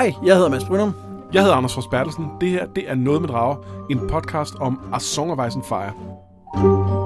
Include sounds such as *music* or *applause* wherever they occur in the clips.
Hej, jeg hedder Mads Brynum. Jeg hedder Anders Fors Bertelsen. Det her, det er Noget med Drager, en podcast om A Song of Ice and Fire.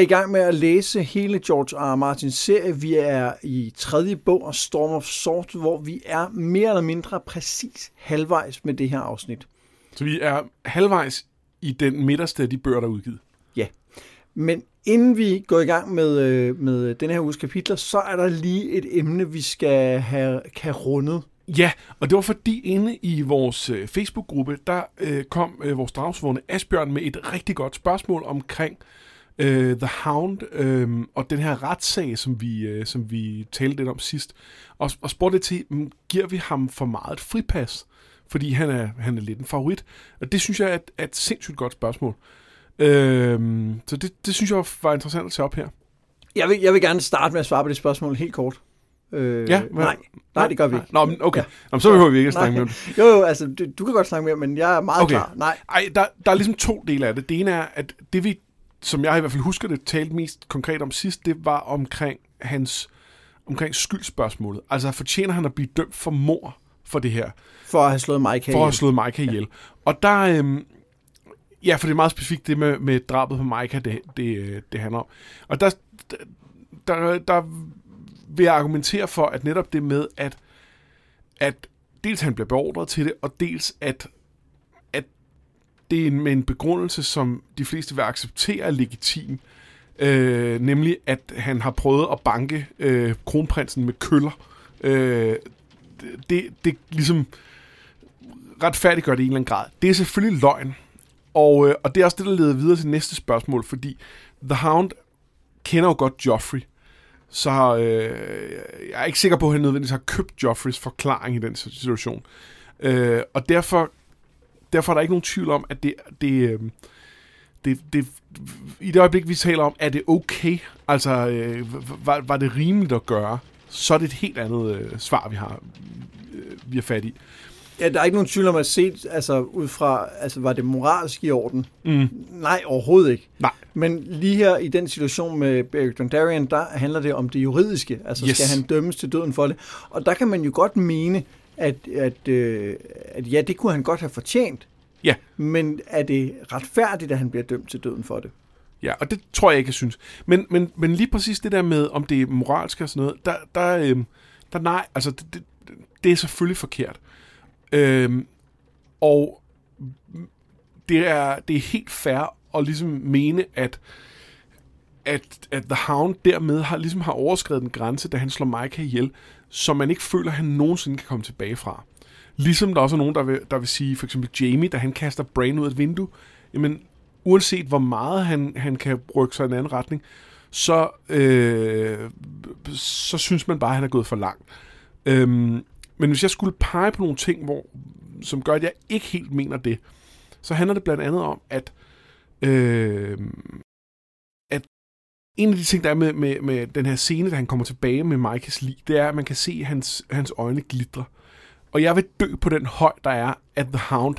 I gang med at læse hele George R. Martins serie. Vi er i tredje bog af Storm of Swords, hvor vi er mere eller mindre præcis halvvejs med det her afsnit. Så vi er halvvejs i den midterste af de bøger, der er udgivet. Ja, men inden vi går i gang med, øh, med den her uges kapitler, så er der lige et emne, vi skal have kan rundet. Ja, og det var fordi inde i vores øh, Facebook-gruppe, der øh, kom øh, vores dragsvågne Asbjørn med et rigtig godt spørgsmål omkring øh, The Hound øh, og den her retssag, som vi, øh, som vi talte lidt om sidst. Og, og spurgte det til, mm, giver vi ham for meget et fripas? Fordi han er, han er lidt en favorit. Og det synes jeg er et, er et sindssygt godt spørgsmål. Øh, så det, det synes jeg var interessant at tage op her. Jeg vil, jeg vil gerne starte med at svare på det spørgsmål helt kort. Øh, Ja, nej, nej, det gør vi ikke. Nå, men okay. Ja. Ja. Nå, så behøver vi ikke at snakke Nej. mere om det. Jo, jo, altså, du, du kan godt snakke mere, men jeg er meget Okay. klar. Nej, Ej, der, der er ligesom to dele af det. Det ene er, at det vi, som jeg i hvert fald husker det, talte mest konkret om sidst, det var omkring hans omkring skyldspørgsmålet. Altså, fortjener han at blive dømt for mor for det her? for at have slået Mike For at have slået Micah ihjel. Og der, øhm, ja, for det er meget specifikt det med, med drabet på Micah, det, det, øh, det handler om. Og der, der, der vil jeg argumentere for, at netop det med, at, at dels han bliver beordret til det, og dels at det er med en begrundelse, som de fleste vil acceptere er legitim, øh, nemlig at han har prøvet at banke øh, kronprinsen med køller. Øh, det, det, det ligesom retfærdiggør det i en eller anden grad. Det er selvfølgelig løgn, og, øh, og det er også det, der leder videre til næste spørgsmål, fordi The Hound kender jo godt Joffrey, så øh, jeg er ikke sikker på, at han nødvendigvis har købt Joffreys forklaring i den situation. Øh, og derfor, derfor er der ikke nogen tvivl om, at det, det, øh, det, det, i det øjeblik, vi taler om, er det okay, altså øh, var, var det rimeligt at gøre, så er det et helt andet øh, svar, vi har, øh, vi har fat i. Ja, der er ikke nogen tvivl om at se, altså ud fra, altså var det moralsk i orden? Mm. Nej, overhovedet ikke. Nej. Men lige her i den situation med Beric Dondarrion, der handler det om det juridiske. Altså Yes. skal han dømmes til døden for det? Og der kan man jo godt mene, at, at, øh, at ja, det kunne han godt have fortjent. Ja. Men er det retfærdigt, at han bliver dømt til døden for det? Ja, og det tror jeg ikke, jeg synes. Men, men, men lige præcis det der med, om det er moralsk og sådan noget, der, der, øhm, der nej, altså det, det, det er selvfølgelig forkert. Øhm, og det er, det er helt fair at ligesom mene, at, at, at The Hound dermed har, ligesom har overskrevet en grænse, da han slår Micah ihjel, som man ikke føler, at han nogensinde kan komme tilbage fra. Ligesom der også er nogen, der vil, der vil sige, for eksempel Jamie, da han kaster Brain ud af et vindue, jamen uanset hvor meget han, han kan rykke sig i en anden retning, så, øh, så synes man bare, at han er gået for langt. Øhm, men hvis jeg skulle pege på nogle ting, hvor, som gør, at jeg ikke helt mener det, så handler det blandt andet om, at, øh, en af de ting, der er med, med, med den her scene, da han kommer tilbage med Mikes lig, det er, at man kan se hans, hans øjne glitre. Og jeg vil dø på den høj, der er, at The Hound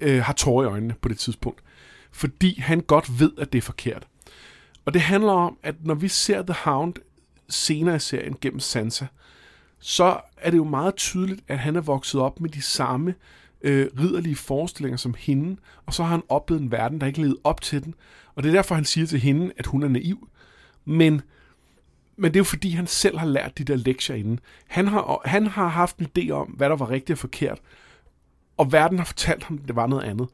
øh, har tårer i øjnene på det tidspunkt. Fordi han godt ved, at det er forkert. Og det handler om, at når vi ser The Hound senere i serien gennem Sansa, så er det jo meget tydeligt, at han er vokset op med de samme øh, ridderlige forestillinger som hende, og så har han oplevet en verden, der ikke levede op til den. Og det er derfor, han siger til hende, at hun er naiv. Men, men det er jo fordi, han selv har lært de der lektier inden. Han har, han har haft en idé om, hvad der var rigtigt og forkert, og verden har fortalt ham, at det var noget andet.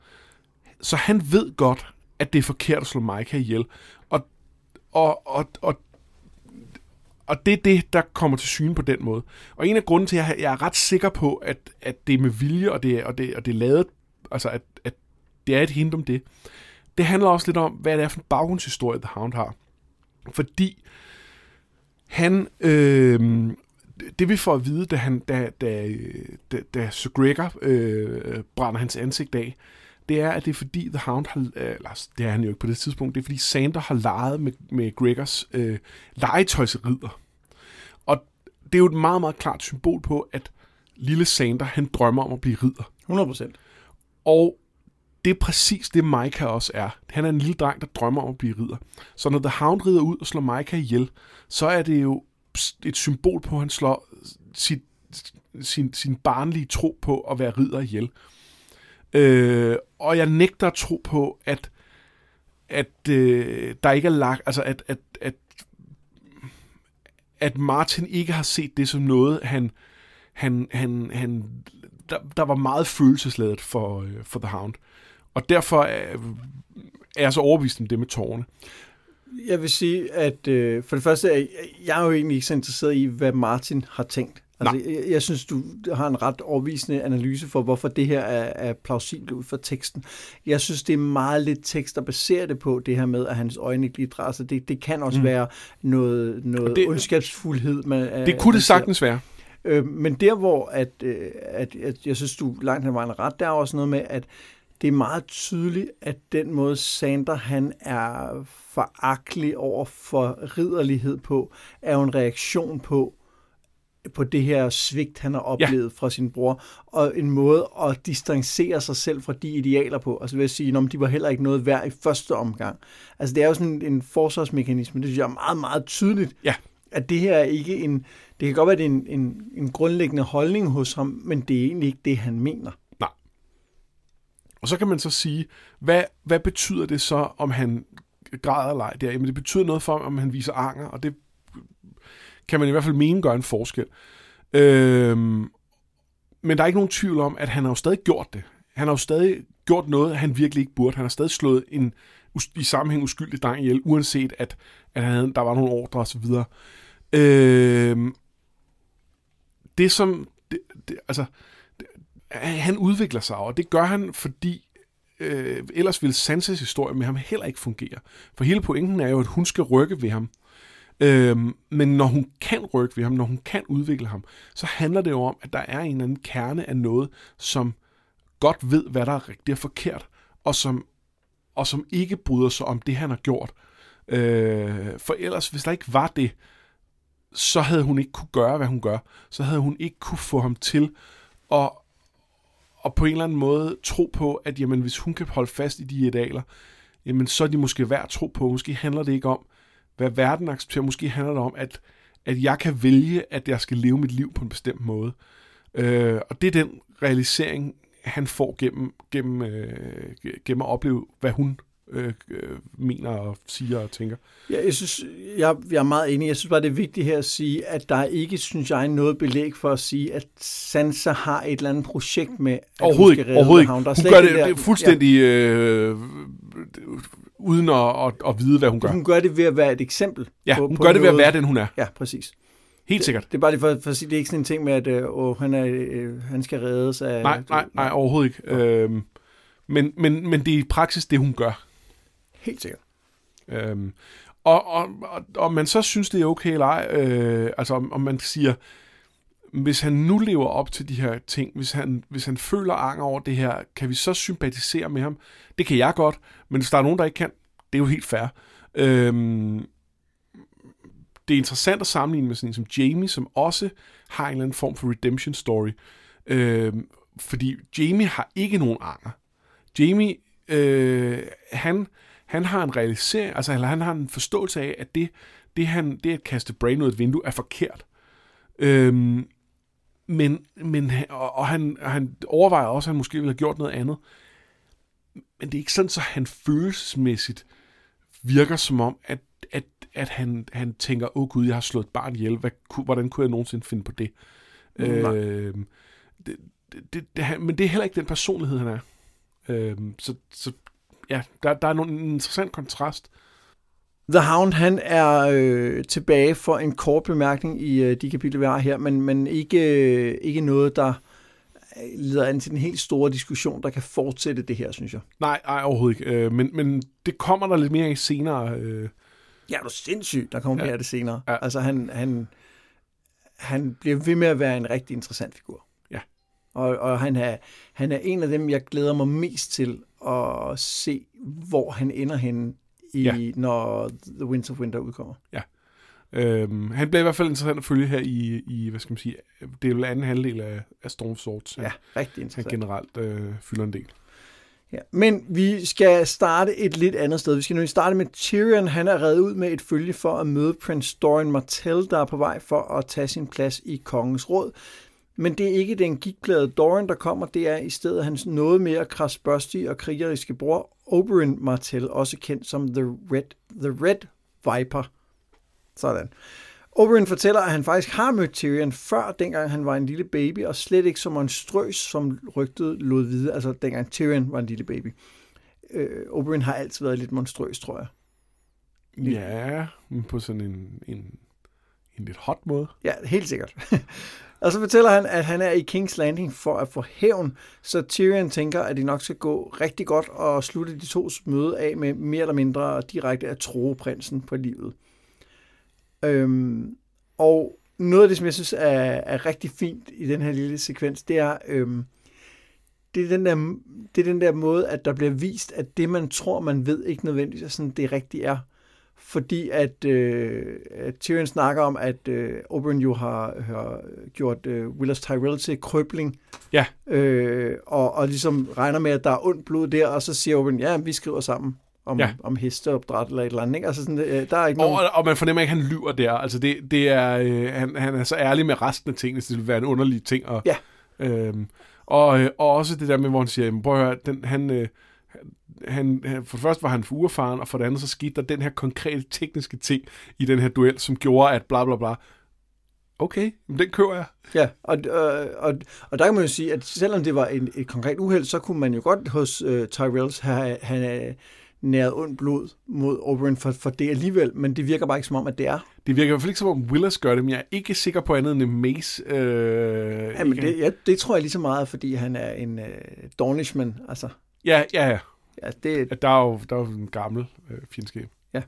Så han ved godt, at det er forkert at slå Micah ihjel. Og, og, og, og, og det er det, der kommer til syne på den måde. Og en af grunden til, at jeg, jeg er ret sikker på, at, at det er med vilje, og det, og det, og det er lavet, altså at, at det er et hint om det, det handler også lidt om, hvad det er for en baggrundshistorie, The Hound har. Fordi han, øh, det vi får at vide, da, han, da, da, da, da Sir Gregor øh, brænder hans ansigt af, det er, at det er fordi The Hound har, eller det er han jo ikke på det tidspunkt, det er fordi Sander har leget med, med Gregors øh, legetøjsridder. Og det er jo et meget, meget klart symbol på, at lille Sander, han drømmer om at blive ridder. 100 procent. Og det er præcis det, Micah også er. Han er en lille dreng, der drømmer om at blive ridder. Så når The Hound rider ud og slår Micah ihjel, så er det jo et symbol på, at han slår sit, sin, sin barnlige tro på at være ridder ihjel. Øh, og jeg nægter at tro på, at, at øh, der ikke er lagt, altså at, at, at, at Martin ikke har set det som noget, han, han, han, han der, der var meget følelsesladet for, øh, for The Hound. Og derfor er, er jeg så overbevist om det med tårne. Jeg vil sige, at øh, for det første, er jeg er jo egentlig ikke så interesseret i, hvad Martin har tænkt. Altså, jeg, jeg synes, du har en ret overvisende analyse for, hvorfor det her er, er plausibelt ud fra teksten. Jeg synes, det er meget lidt tekst at basere det på, det her med, at hans øjne ikke lige drejer sig. Det, det kan også mm. være noget, noget det, ondskabsfuldhed. Man, det kunne det sagtens være. Øh, men der, hvor at, øh, at, at jeg synes, du langt hen vejen ret, der er også noget med, at det er meget tydeligt, at den måde Sander han er foragtelig over for ridderlighed på, er jo en reaktion på, på det her svigt, han har oplevet ja. fra sin bror, og en måde at distancere sig selv fra de idealer på. Altså vil jeg sige, at de var heller ikke noget værd i første omgang. Altså det er jo sådan en forsvarsmekanisme, det synes jeg er meget, meget tydeligt, ja. at det her er ikke en, det kan godt være, det er en, en, en grundlæggende holdning hos ham, men det er egentlig ikke det, han mener. Og så kan man så sige, hvad, hvad betyder det så, om han græder eller ej der? Jamen det betyder noget for, om han viser anger, og det kan man i hvert fald mene gør en forskel. Øhm, men der er ikke nogen tvivl om, at han har jo stadig gjort det. Han har jo stadig gjort noget, han virkelig ikke burde. Han har stadig slået en i sammenhæng uskyldig dreng ihjel, uanset at, at han havde, der var nogle ordre osv. Øhm, det som... Det, det, altså, han udvikler sig, og det gør han, fordi øh, ellers ville Sansas historie med ham heller ikke fungere. For hele pointen er jo, at hun skal rykke ved ham. Øh, men når hun kan rykke ved ham, når hun kan udvikle ham, så handler det jo om, at der er en eller anden kerne af noget, som godt ved, hvad der er rigtigt og forkert, og som, og som ikke bryder sig om det, han har gjort. Øh, for ellers, hvis der ikke var det, så havde hun ikke kunne gøre, hvad hun gør. Så havde hun ikke kunne få ham til at, og på en eller anden måde tro på, at jamen, hvis hun kan holde fast i de idealer, jamen, så er de måske værd at tro på. Måske handler det ikke om, hvad verden accepterer. Måske handler det om, at, at jeg kan vælge, at jeg skal leve mit liv på en bestemt måde. Øh, og det er den realisering, han får gennem, gennem, øh, gennem at opleve, hvad hun øh, øh, mener og siger og tænker. Ja, jeg synes, jeg, jeg er meget enig. Jeg synes bare, det er vigtigt her at sige, at der er ikke, synes jeg, noget belæg for at sige, at Sansa har et eller andet projekt med, at overhovedet hun skal ikke, overhovedet ikke. Hun gør det, det, det fuldstændig ja. øh, uden at, at, at vide, hvad hun gør. Hun gør det ved at være et eksempel. Ja, på, hun på gør det ved at være den, hun er. Ja, præcis. Helt sikkert. Det, det er bare lige for, for at sige, det er ikke sådan en ting med, at øh, åh, han, er, øh, han skal reddes af... Nej, nej, nej, overhovedet ikke. Ja. Øhm, men, men, men det er i praksis det, hun gør. Helt sikkert. Øhm, og, og, og, og man så synes, det er okay eller ej, øh, altså om, om man siger, hvis han nu lever op til de her ting, hvis han, hvis han føler anger over det her, kan vi så sympatisere med ham? Det kan jeg godt, men hvis der er nogen, der ikke kan, det er jo helt fair. Øhm, det er interessant at sammenligne med sådan en som Jamie, som også har en eller anden form for redemption story. Øhm, fordi Jamie har ikke nogen anger. Jamie, øh, han, han har en realisering, altså eller han har en forståelse af, at det, det, han, det at kaste Brain ud et vindue er forkert. Øhm, men, men og, og han, han overvejer også, at han måske ville have gjort noget andet. Men det er ikke sådan, så han følelsesmæssigt virker som om, at, at, at han, han tænker, åh oh, gud, jeg har slået et barn ihjel. Hvad, hvordan kunne jeg nogensinde finde på det? Mm, øh, det, det, det, det men det er heller ikke den personlighed, han er. Øh, så, så ja, der, der er en interessant kontrast. The Hound, han er øh, tilbage for en kort bemærkning i øh, de kapitler, vi har her, men, men ikke, øh, ikke noget, der leder an til en helt store diskussion, der kan fortsætte det her, synes jeg. Nej, nej overhovedet ikke. Øh, men, men det kommer der lidt mere i senere. Øh. Ja, du er sindssygt, der kommer ja. mere af det senere. Ja. Altså, han, han, han bliver ved med at være en rigtig interessant figur. Ja. Og, og han, er, han er en af dem, jeg glæder mig mest til at se, hvor han ender henne, i, ja. når The Winds of Winter udkommer. Ja. Øhm, han bliver i hvert fald interessant at følge her i, i hvad skal man sige, det er jo anden halvdel af, af Storm Swords. Ja, rigtig interessant. Han generelt øh, fylder en del. Ja, men vi skal starte et lidt andet sted. Vi skal nu starte med Tyrion. Han er reddet ud med et følge for at møde prins Doran Martell, der er på vej for at tage sin plads i kongens råd. Men det er ikke den gikplade Doran, der kommer. Det er i stedet hans noget mere krasbørstige og krigeriske bror, Oberyn Martell, også kendt som The Red, The Red Viper. Sådan. Oberyn fortæller, at han faktisk har mødt Tyrion før, dengang han var en lille baby, og slet ikke som monstrøs, som rygtet lod vide, altså dengang Tyrion var en lille baby. Øh, Oberyn har altid været lidt monstrøs, tror jeg. Ja, men på sådan en, en, en lidt hot måde. Ja, helt sikkert. *laughs* og så fortæller han, at han er i King's Landing for at få hævn, så Tyrion tænker, at det nok skal gå rigtig godt og slutte de tos møde af med mere eller mindre direkte at tro prinsen på livet. Øhm, og noget af det, som jeg synes er, er rigtig fint i den her lille sekvens, det er, øhm, det, er den der, det er den der måde, at der bliver vist, at det, man tror, man ved, ikke nødvendigvis er sådan, det rigtigt er. Fordi at, øh, at Tyrion snakker om, at øh, Oberyn jo har, har gjort øh, Willis Tyrell til krøbling. Ja. Øh, og, og ligesom regner med, at der er ondt blod der, og så siger Oberyn, ja, vi skriver sammen om, ja. om hesteopdræt eller et eller andet. Ikke? Altså sådan, øh, der er ikke nogen... og, og man fornemmer ikke, at han lyver der. Altså det, det er, øh, han, han er så ærlig med resten af tingene, så det vil være en underlig ting. Og, ja. Øhm, og, øh, og også det der med, hvor han siger, prøv at høre, den, han, øh, han, for det første var han for uerfaren, og for det andet så skete der den her konkrete tekniske ting i den her duel, som gjorde, at bla bla bla, okay, den kører jeg. Ja, og, og, og, og der kan man jo sige, at selvom det var en, et konkret uheld, så kunne man jo godt hos uh, Tyrells have, have næret ondt blod mod Oberyn for, for det alligevel, men det virker bare ikke som om, at det er. Det virker i hvert fald ikke som om Willis gør det, men jeg er ikke sikker på andet end Mace. Øh, ja, men det, ja, det tror jeg lige så meget, fordi han er en uh, Dornishman, altså. Ja, ja, ja. Ja det, der, er jo, der er jo en gammel øh, fjendskab. Ja.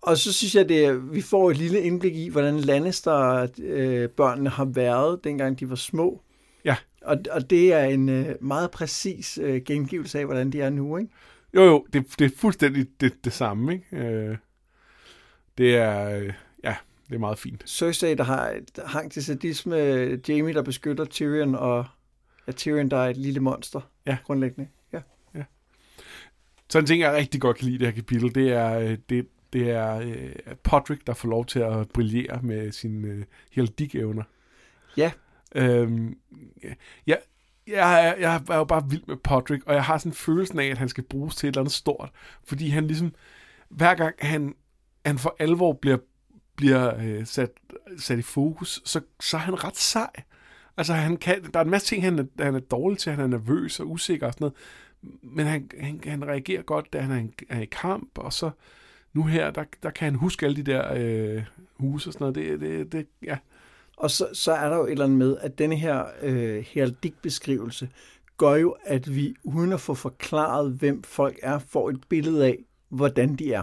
Og så synes jeg, at vi får et lille indblik i, hvordan Lannister-børnene øh, har været, dengang de var små. Ja. Og, og det er en øh, meget præcis øh, gengivelse af, hvordan de er nu, ikke? Jo, jo, det, det er fuldstændig det, det samme, ikke? Øh, det er, øh, ja, det er meget fint. Cersei, der har hang til sadisme, Jamie, der beskytter Tyrion, og ja, Tyrion, der er et lille monster, ja. grundlæggende. Så en ting, jeg rigtig godt kan lide det her kapitel, det er, øh, det, det er uh, Podrick, der får lov til at brillere med sine uh, heldig-evner. Ja. Øhm, ja, jeg er, jeg er jo bare vild med Podrick, og jeg har sådan en følelse af, at han skal bruges til et eller andet stort. Fordi han ligesom, hver gang han, han for alvor bliver, bliver øh, sat, sat i fokus, så, så er han ret sej. Altså, han kan, der er en masse ting, han er, han er dårlig til. Han er nervøs og usikker og sådan noget. Men han, han, han reagerer godt, da han er, i kamp, og så nu her, der, der kan han huske alle de der øh, huse og sådan noget. Det, det, det, ja, og så, så er der jo et eller andet med, at denne her øh, heraldikbeskrivelse gør jo, at vi uden at få forklaret, hvem folk er, får et billede af, hvordan de er.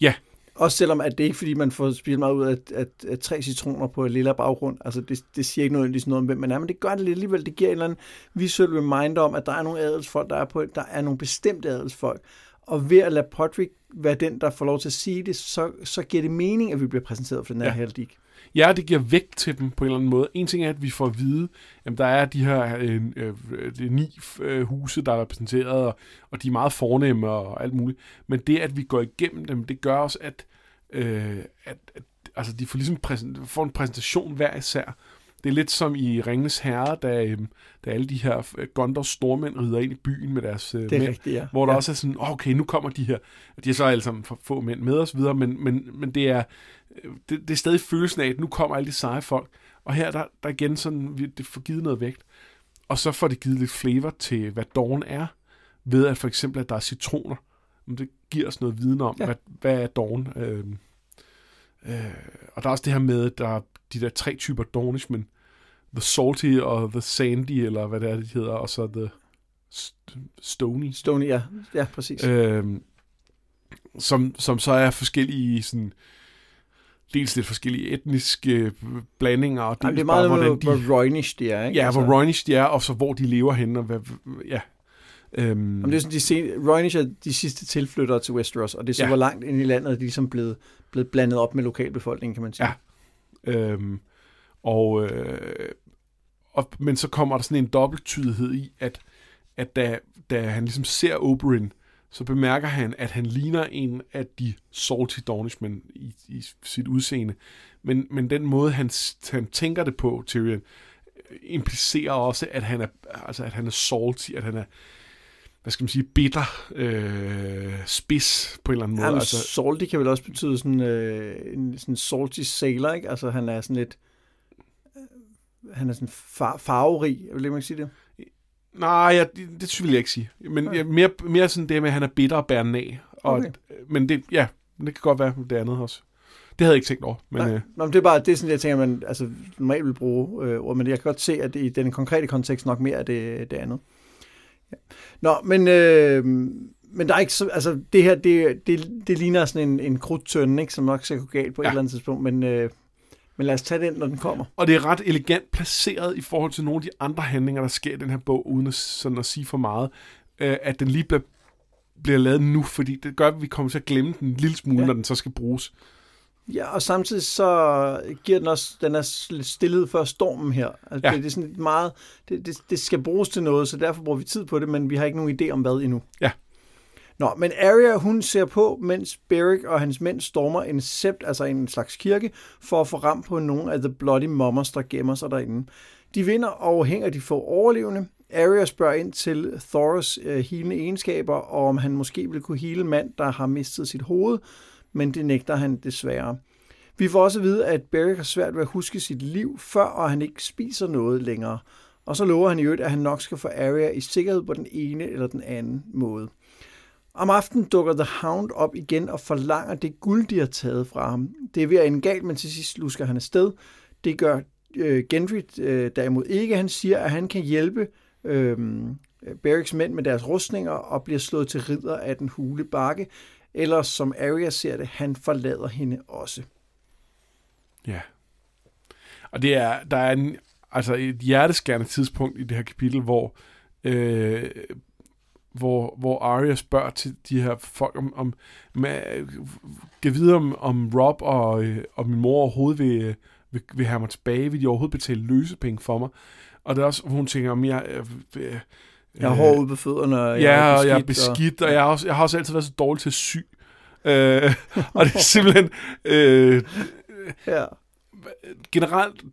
Ja. Også selvom at det ikke fordi man får spillet meget ud af, at, at, tre citroner på et lille baggrund. Altså det, det siger ikke noget, noget om, hvem man er, men det gør det alligevel. Det giver en eller anden visuel reminder om, at der er nogle adelsfolk, der er på, der er nogle bestemte adelsfolk. Og ved at lade Podrick være den, der får lov til at sige det, så, så giver det mening, at vi bliver præsenteret for den her ja. heraldik. Ja, det giver vægt til dem på en eller anden måde. En ting er, at vi får at vide, at der er de her øh, øh, de ni øh, huse, der er repræsenteret, og, og de er meget fornemme og alt muligt. Men det, at vi går igennem dem, det gør også, at, øh, at, at altså, de får, ligesom præsent, får en præsentation hver især. Det er lidt som i Ringens Herre, da, øh, da alle de her øh, Gondors stormænd rider ind i byen med deres øh, det er mænd, rigtigt, ja. hvor der ja. også er sådan, okay, nu kommer de her, de er så alle sammen for få mænd med os videre, men, men, men det er det, det er stadig følelsen af, at nu kommer alle de seje folk. Og her der, der igen sådan, det får givet noget vægt. Og så får det givet lidt flavor til, hvad Dawn er, ved at for eksempel, at der er citroner. Det giver os noget viden om, ja. hvad, hvad er Dawn. Øh, øh, og der er også det her med, at der er de der tre typer Dawnishmen. The Salty og The Sandy, eller hvad det er, det hedder, og så The Stony. Stony, ja. Ja, præcis. Øh, som, som så er forskellige sådan, dels lidt forskellige etniske blandinger. Og dels Jamen, det er meget, bare, hvordan de, hvor Roynish de er, ikke? Ja, altså. hvor Roynish de er, og så hvor de lever henne, og hvad, ja. Øhm. Jamen, det er sådan, de sen, Roynish er de sidste tilflyttere til Westeros, og det er så, ja. hvor langt ind i landet er de ligesom blevet, blevet blandet op med lokalbefolkningen, kan man sige. Ja. Øhm, og, øh, og, men så kommer der sådan en dobbelttydighed i, at at da, da han ligesom ser Oberyn, så bemærker han, at han ligner en af de salty Dornishmen i, i sit udseende. Men, men den måde, han, han tænker det på, Tyrion, implicerer også, at han er, altså, at han er salty, at han er, hvad skal man sige, bitter, øh, spids på en eller anden måde. Jamen, altså, salty kan vel også betyde sådan, øh, en sådan salty sailor, ikke? Altså han er sådan lidt, øh, han er sådan far, farverig, vil ikke man sige det? nej, jeg, det, det vil jeg ikke sige. Men ja. mere, mere sådan det med, at han er bitter og bærer af. Og, Okay. Men det, ja, det kan godt være det andet også. Det havde jeg ikke tænkt over. Men, Nej, øh, Nå, men det er bare, det er sådan, jeg tænker, man altså, normalt vil bruge øh, ord, men jeg kan godt se, at i den konkrete kontekst nok mere er det, det andet. Ja. Nå, men, øh, men der er ikke så, altså det her, det, det, det ligner sådan en, en krudtønde, ikke, som nok skal gå galt på ja. Et eller andet tidspunkt, men, øh, men lad os tage den, når den kommer. Og det er ret elegant placeret i forhold til nogle af de andre handlinger, der sker i den her bog, uden at, sådan at sige for meget, øh, at den lige bliver, bliver lavet nu, fordi det gør, at vi kommer til at glemme den en lille smule, ja. når den så skal bruges. Ja, og samtidig så giver den også, den er lidt stillet før stormen her. Altså, Ja. det, det er sådan meget, det, det, det skal bruges til noget, så derfor bruger vi tid på det, men vi har ikke nogen idé om hvad endnu. Ja. Nå, men Arya, hun ser på, mens Beric og hans mænd stormer en sept, altså en slags kirke, for at få ram på nogle af The Bloody Mummers, der gemmer sig derinde. De vinder og hænger de få overlevende. Arya spørger ind til Thoros øh, healende egenskaber, og om han måske vil kunne hele mand, der har mistet sit hoved, men det nægter han desværre. Vi får også at vide, at Beric har svært ved at huske sit liv før, og han ikke spiser noget længere. Og så lover han i øvrigt, at han nok skal få Arya i sikkerhed på den ene eller den anden måde. Om aftenen dukker The Hound op igen og forlanger det guld, de har taget fra ham. Det er ved at ende galt, men til sidst lusker han afsted. Det gør øh, Gendry øh, derimod ikke. Han siger, at han kan hjælpe øh, Berics mænd med deres rustninger og bliver slået til ridder af den hule bakke. Eller som Arya ser det, han forlader hende også. Ja. Og det er, der er en, altså et hjerteskærende tidspunkt i det her kapitel, hvor, øh, hvor, hvor Arya spørger til de her folk om, om med, øh, kan vide om, om Rob og, øh, og min mor overhovedet vil, vil, vil have mig tilbage, vil de overhovedet betale løsepenge for mig? Og det er også, hvor hun tænker, om jeg... Øh, øh, jeg har hår ude på fødderne, og Ja, jeg er og jeg er beskidt, beskidt, og jeg har også, jeg har også altid været så dårlig til at sy. Øh, *laughs* og det er simpelthen... Øh, Og, ja. generelt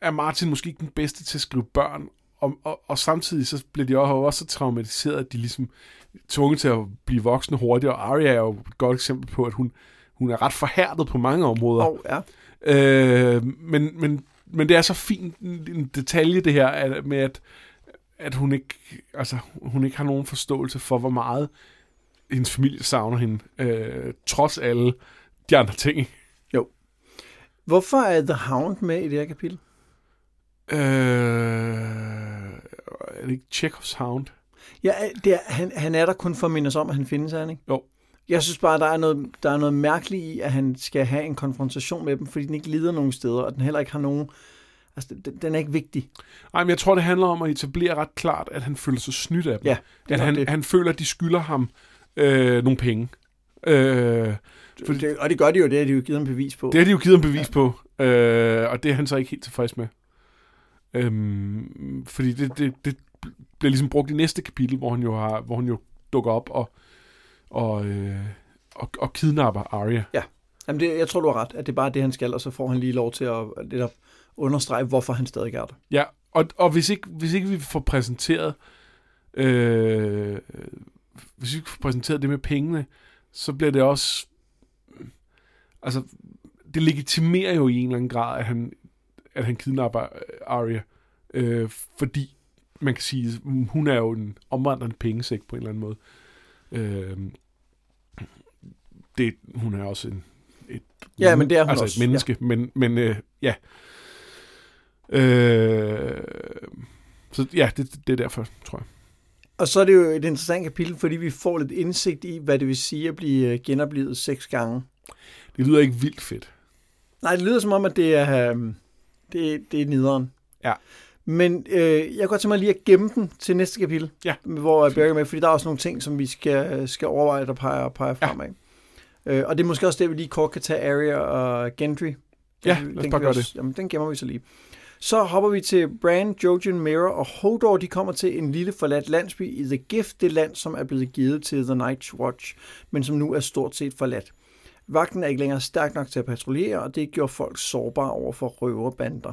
er Martin måske ikke den bedste til at skrive børn, og, og, og samtidig så bliver de også, også så traumatiseret, at de ligesom er tvunget til at blive voksne hurtigt, og Arya er jo et godt eksempel på, at hun, hun er ret forhærdet på mange områder. Og, ja. Øh, men, men, men det er så fint en en detalje, det her, at, med at, at hun, ikke, altså, hun ikke har nogen forståelse for, hvor meget hendes familie savner hende, øh, trods alle de andre ting. ikke? Hvorfor er The Hound med i det her kapitel? Øh, er det ikke Chekhovs Hound? Ja, det er, han, han er der kun for at minde os om, at han findes, er han ikke? Jo. Jeg synes bare, der er, noget, der er noget mærkeligt i, at han skal have en konfrontation med dem, fordi den ikke lider nogen steder, og den heller ikke har nogen... Altså, den, den er ikke vigtig. Nej, men jeg tror, det handler om at etablere ret klart, at han føler sig snydt af dem. Ja, at han, det. han føler, at de skylder ham øh, nogle penge. Øh, Fordi, det, og det gør de jo, det har de jo givet ham bevis på. det har de jo givet ham bevis ja. på, øh, og det er han så ikke helt tilfreds med. Øhm, fordi det, det, det bliver ligesom brugt i næste kapitel, hvor han jo, har, hvor han jo dukker op og, og, øh, og, og kidnapper Arya. Jamen det, jeg tror, du har ret, at det er bare det, han skal, og så får han lige lov til at, at understrege, hvorfor han stadig er der. Ja, og, og hvis, ikke, hvis ikke vi får præsenteret øh, hvis vi ikke får præsenteret det med pengene, så bliver det også altså det legitimerer jo i en eller anden grad, at han, at han kidnapper øh, Arya, øh, fordi man kan sige, hun er jo en omvandrende pengesæk på en eller anden måde. Øh, det, hun er også en, Ja, men det er hun altså også, et menneske, ja. men, men øh, ja. Øh, så ja, det, det er derfor, tror jeg. Og så er det jo et interessant kapitel, fordi vi får lidt indsigt i, hvad det vil sige at blive øh, genoplevet seks gange. Det lyder ikke vildt fedt. Nej, det lyder som om, at det er, øh, det, det er nederen. Ja. Men øh, jeg kan godt tænke mig lige at gemme den til næste kapitel, Ja. hvor Barry er med, fordi der er også nogle ting, som vi skal, skal overveje, der peger, peger Ja. Øh, og det er måske også det, vi lige kort kan tage Arya og Gendry. Ja, Den- lad os den bare gøre også, Jamen, den gemmer vi så lige. Så hopper vi til Bran, Jojen, Mira og Hodor. De kommer til en lille forladt landsby i The Gift, det land, som er blevet givet til The Night's Watch, men som nu er stort set forladt. Vagten er ikke længere stærk nok til at patruljere, og det gjorde folk sårbare over for røverbander.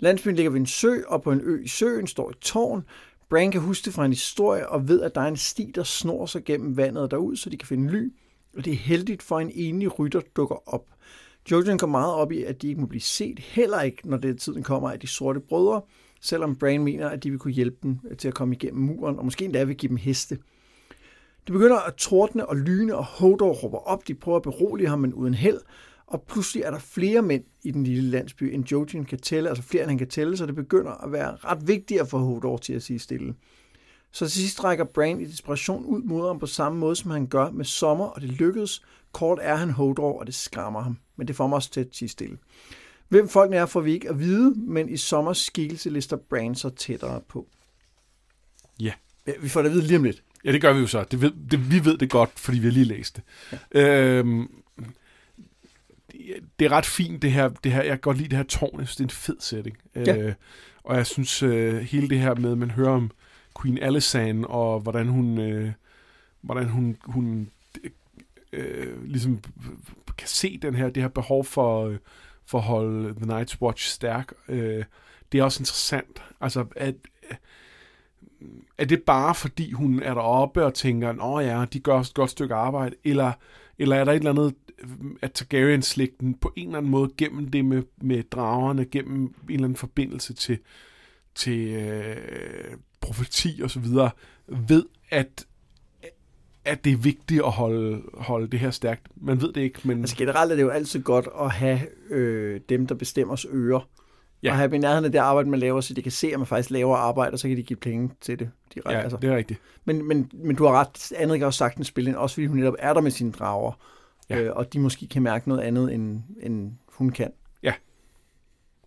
Landsbyen ligger ved en sø, og på en ø i søen står et tårn. Bran kan huske det fra en historie og ved, at der er en sti, der snor sig gennem vandet derud, så de kan finde ly. Og det er heldigt for en enlig rytter dukker op. Jojen går meget op i, at de ikke må blive set, heller ikke, når det tiden kommer af de sorte brødre, selvom Bran mener, at de vil kunne hjælpe dem øh, til at komme igennem muren, og måske endda vil give dem heste. Det begynder at tordne og lyne, og Hodor råber op. De prøver at berolige ham, men uden held. Og pludselig er der flere mænd i den lille landsby, end Jojen kan tælle, altså flere end han kan tælle, så det begynder at være ret vigtigt at få Hodor til at sige stille. Så til sidst rækker Bran i desperation ud mod ham på samme måde, som han gør med Sommer, og det lykkedes. Kort er han Hodor, og det skræmmer ham, men det får mig også til at sige stille. Hvem folkene er, får vi ikke at vide, men i Sommers skikkelse lister Bran så tættere på. Ja. ja. Vi får det at vide lige om lidt. Ja, det gør vi jo så. Det ved, det, vi ved det godt, fordi vi har lige læst det. Ja. Øhm, det er ret fint, det her. Det her jeg kan godt lide det her tårn. Jeg synes, det er en fed setting. Ja. Øh, og jeg synes, øh, hele det her med, at man hører om Queen Alysanne, og hvordan hun, øh, hvordan hun, hun øh, ligesom kan se den her, det her behov for, øh, for at holde The Night's Watch stærk. Øh, det er også interessant. Altså, at, er det bare fordi hun er deroppe og tænker, åh ja, de gør et godt stykke arbejde, eller, eller er der et eller andet, at Targaryen-slægten på en eller anden måde gennem det med, med dragerne, gennem en eller anden forbindelse til, til øh, profeti og så videre, ved, at at det er vigtigt at holde, holde det her stærkt. Man ved det ikke, men... Altså generelt er det jo altid godt at have øh, dem, der bestemmers ører. Ja. Og have dem i nærheden af det arbejde, man laver, så de kan se, at man faktisk laver arbejde, og så kan de give penge til det. De, ja, altså. det er rigtigt. Men, men, men du har ret, Anne kan også sagtens spille ind, også fordi hun netop er der med sine drager, ja. øh, og de måske kan mærke noget andet, end, end hun kan.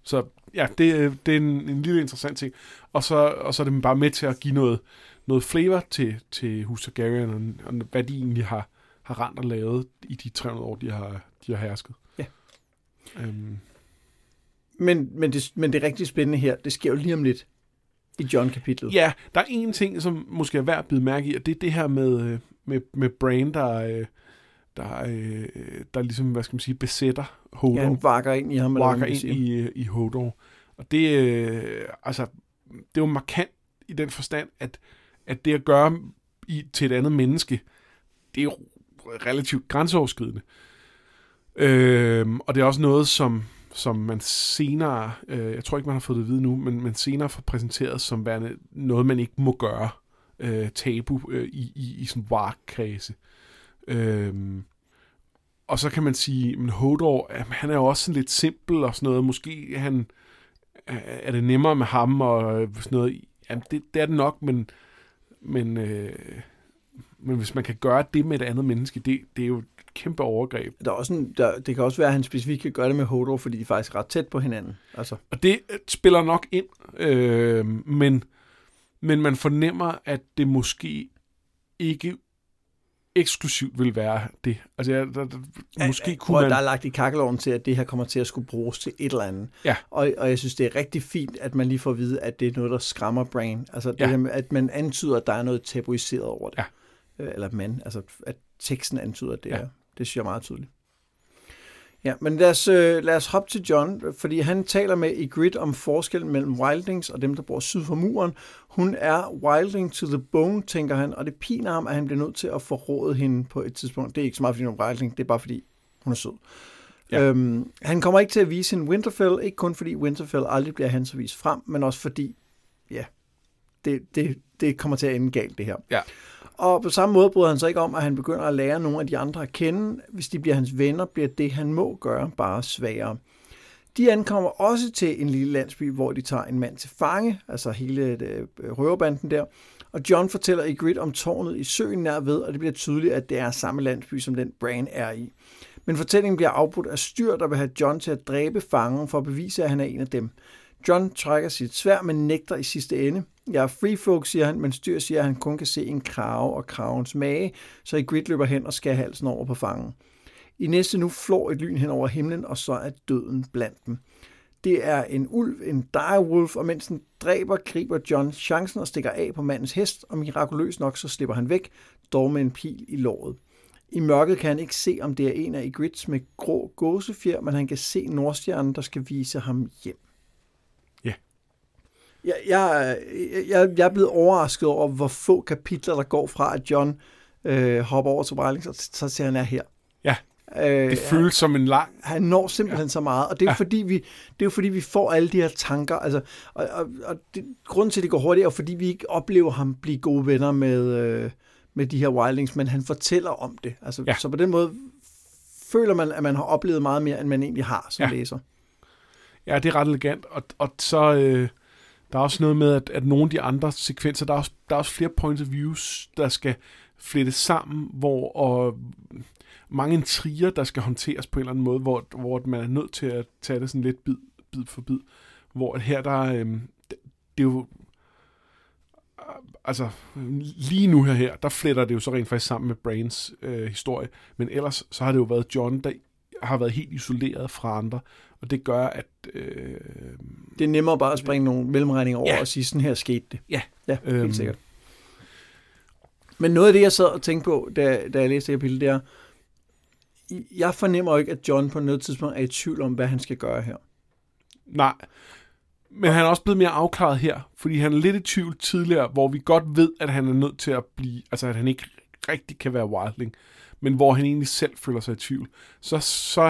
Så ja, det, det er en, en lille interessant ting. Og så, og så er det bare med til at give noget, noget flavor til, til Hus Targaryen, og, og hvad de egentlig har, har rent og lavet i de 300 år, de har, de har hersket. Ja. Øhm. Men, men, det, men det rigtig spændende her, det sker jo lige om lidt i John-kapitlet. Ja, der er en ting, som måske er værd at bide mærke i, og det er det her med, øh, med, med Brain, der, øh, der, øh, der ligesom, hvad skal man sige, besætter Hodor. Ja, han vakker ind i ham. Vakker ind i, i Hodor. Og det, øh, altså, det er jo markant i den forstand, at, at det at gøre i, til et andet menneske, det er jo relativt grænseoverskridende. Øh, og det er også noget, som, som man senere, øh, jeg tror ikke, man har fået det at vide nu, men, men senere får præsenteret som værende noget, man ikke må gøre øh, tabu øh, i, i, i sådan varkredse. Øh, og så kan man sige, men Hodor, han er jo også sådan lidt simpel og sådan noget. Måske han, er det nemmere med ham og sådan noget. Jamen, det, det er det nok, men, men, øh, men hvis man kan gøre det med et andet menneske, det, det er jo et kæmpe overgreb. Der er også en, der, det kan også være, at han specifikt kan gøre det med Hodor, fordi de er faktisk ret tæt på hinanden. Altså. Og det spiller nok ind, øh, men, men man fornemmer, at det måske ikke eksklusivt vil være det. Altså, ja, der, der, ja, måske ja, kunne man... Der er lagt i kakkeloven til, at det her kommer til at skulle bruges til et eller andet. Ja. Og, og jeg synes, det er rigtig fint, at man lige får at vide, at det er noget, der skræmmer Brain. Altså, det ja. med, at man antyder, at der er noget tabuiseret over det. Ja. Øh, eller man, altså, at teksten antyder, det ja. er. Det synes jeg er meget tydeligt. Ja, men lad os, øh, lad os hoppe til John, fordi han taler med i Grid om forskellen mellem wildlings og dem, der bor syd for muren. Hun er wildling to the bone, tænker han, og det piner ham, at han bliver nødt til at forråde hende på et tidspunkt. Det er ikke så meget, fordi hun er wildling, det er bare fordi, hun er sød. Ja. Øhm, han kommer ikke til at vise en Winterfell, ikke kun fordi Winterfell aldrig bliver hans at vise frem, men også fordi, ja, det, det, det kommer til at ende galt, det her. Ja. Og på samme måde bryder han sig ikke om, at han begynder at lære nogle af de andre at kende. Hvis de bliver hans venner, bliver det, han må gøre, bare sværere. De ankommer også til en lille landsby, hvor de tager en mand til fange, altså hele øh, røverbanden der. Og John fortæller i Grid om tårnet i søen nær ved, og det bliver tydeligt, at det er samme landsby, som den Bran er i. Men fortællingen bliver afbrudt af styr, der vil have John til at dræbe fangen for at bevise, at han er en af dem. John trækker sit svær, men nægter i sidste ende. Jeg er free folk, siger han, men Styr siger, at han kun kan se en krave og kravens mage, så i Grid løber hen og skærer halsen over på fangen. I næste nu flår et lyn hen over himlen, og så er døden blandt dem. Det er en ulv, en direwolf, og mens den dræber, griber John chancen og stikker af på mandens hest, og mirakuløst nok så slipper han væk, dog med en pil i låret. I mørket kan han ikke se, om det er en af Ygritte's med grå gåsefjer, men han kan se Nordstjernen, der skal vise ham hjem. Jeg, jeg, jeg, jeg er blevet overrasket over, hvor få kapitler, der går fra, at John øh, hopper over til Wilding, så, så ser han er her. Ja, Øh, det føles som en lang... han når simpelthen ja. så meget, og det er, Ja. fordi vi, det er jo fordi, vi får alle de her tanker, altså, og, og, og det, grunden til, at det går hurtigt, er jo fordi, vi ikke oplever ham blive gode venner med, øh, med de her wildlings, men han fortæller om det. Altså, Ja. Så på den måde føler man, at man har oplevet meget mere, end man egentlig har som ja. læser. Ja, det er ret elegant, og, og så... Øh, der er også noget med, at, at nogle af de andre sekvenser, der er også, der er også flere points of views, der skal flettes sammen, hvor og mange intriger, der skal håndteres på en eller anden måde, hvor, hvor man er nødt til at tage det sådan lidt bid, bid for bid. Hvor at her, der øh, det, det er jo... Altså, lige nu her, her, der fletter det jo så rent faktisk sammen med Brains øh, historie, men ellers så har det jo været John, der har været helt isoleret fra andre, og det gør, at øh, det er nemmere bare at springe nogle mellemregninger over Ja. og sige, sådan her skete det. Ja. Ja, helt Øhm. sikkert. Men noget af det, jeg sad og tænkte på, da, da jeg læste det kapitel, det er, jeg fornemmer ikke, at John på noget tidspunkt er i tvivl om, hvad han skal gøre her. Nej. Men han er også blevet mere afklaret her, fordi han er lidt i tvivl tidligere, hvor vi godt ved, at han er nødt til at blive, altså at han ikke rigtig kan være wildling, men hvor han egentlig selv føler sig i tvivl. Så, så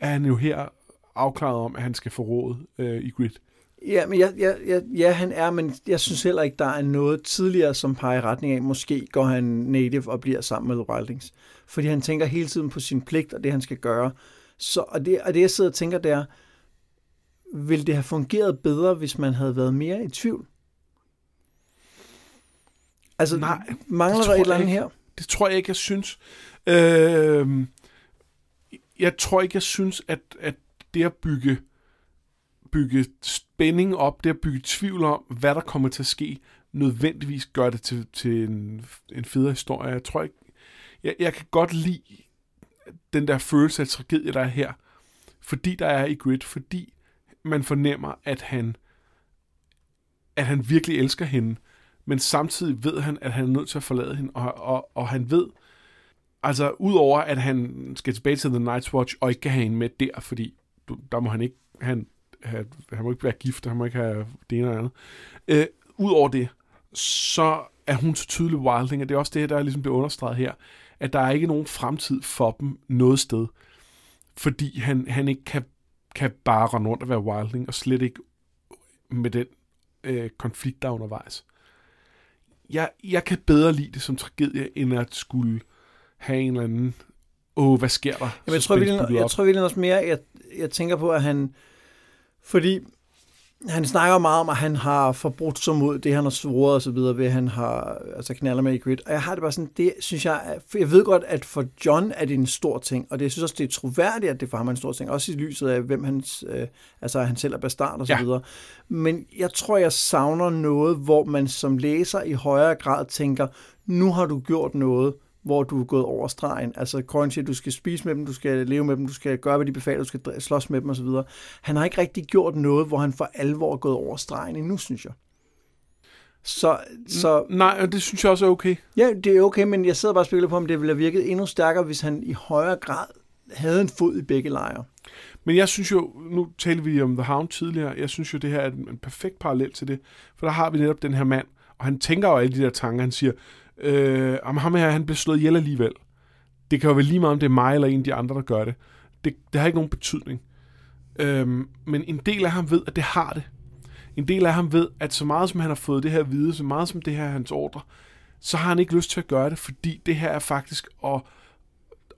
er han jo her afklaret om, at han skal få råd øh, i grid. Ja, men jeg, jeg, jeg, ja, han er, men jeg synes heller ikke, der er noget tidligere, som peger i retning af, måske går han native og bliver sammen med Wildings. Fordi han tænker hele tiden på sin pligt og det, han skal gøre. Så, og, det, og det, jeg sidder og tænker, det er, ville det have fungeret bedre, hvis man havde været mere i tvivl? Altså, Nej, mangler det der et eller andet her? Det tror jeg ikke, jeg synes. Øh, jeg tror ikke, jeg synes, at, at det at bygge, bygge spænding op, det at bygge tvivl om, hvad der kommer til at ske, nødvendigvis gør det til, til en, en federe historie. Jeg tror ikke, jeg, jeg kan godt lide den der følelse af tragedie, der er her, fordi der er i Grid, fordi man fornemmer, at han at han virkelig elsker hende, men samtidig ved han, at han er nødt til at forlade hende, og, og, og han ved, altså udover at han skal tilbage til The Night's Watch, og ikke kan have hende med der, fordi der må han ikke, han, have, han må ikke være gift, han må ikke have det ene eller andet. Øh, Udover det, så er hun så tydelig wildling, og det er også det, der ligesom bliver understreget her, at der er ikke nogen fremtid for dem noget sted, fordi han, han ikke kan, kan bare rende rundt og være wildling, og slet ikke med den øh, konflikt, der er undervejs. Jeg, jeg kan bedre lide det som tragedie, end at skulle have en eller anden, åh, hvad sker der? Jamen, jeg, tror, bygget jeg op. tror virkelig også mere, jeg, jeg tænker på, at han... Fordi han snakker meget om, at han har forbrudt sig mod det, han har svoret og så videre, ved at han har altså knaller med i grid. Og jeg har det bare sådan, det synes jeg, jeg ved godt, at for John er det en stor ting, og det, jeg synes også, det er troværdigt, at det for ham er en stor ting, også i lyset af, hvem hans, øh, altså han selv er bastard og så Ja. videre. Men jeg tror, jeg savner noget, hvor man som læser i højere grad tænker, nu har du gjort noget, hvor du er gået over stregen. Altså, Corin siger, du skal spise med dem, du skal leve med dem, du skal gøre, hvad de befaler, du skal slås med dem osv. Han har ikke rigtig gjort noget, hvor han for alvor er gået over stregen endnu, synes jeg. Så, så Nej, og det synes jeg også er okay. ja, det er okay, men jeg sidder bare og spekulerer på, om det ville have virket endnu stærkere, hvis han i højere grad havde en fod i begge lejre. Men jeg synes jo, nu talte vi om The Hound tidligere, jeg synes jo, det her er en, en perfekt parallel til det, for der har vi netop den her mand, og han tænker jo alle de der tanker, han siger, øh, om ham her, han bliver slået ihjel alligevel. Det kan jo være lige meget, om det er mig eller en af de andre, der gør det. Det, det har ikke nogen betydning. Øhm, men en del af ham ved, at det har det. En del af ham ved, at så meget som han har fået det her at vide, så meget som det her er hans ordre, så har han ikke lyst til at gøre det, fordi det her er faktisk at,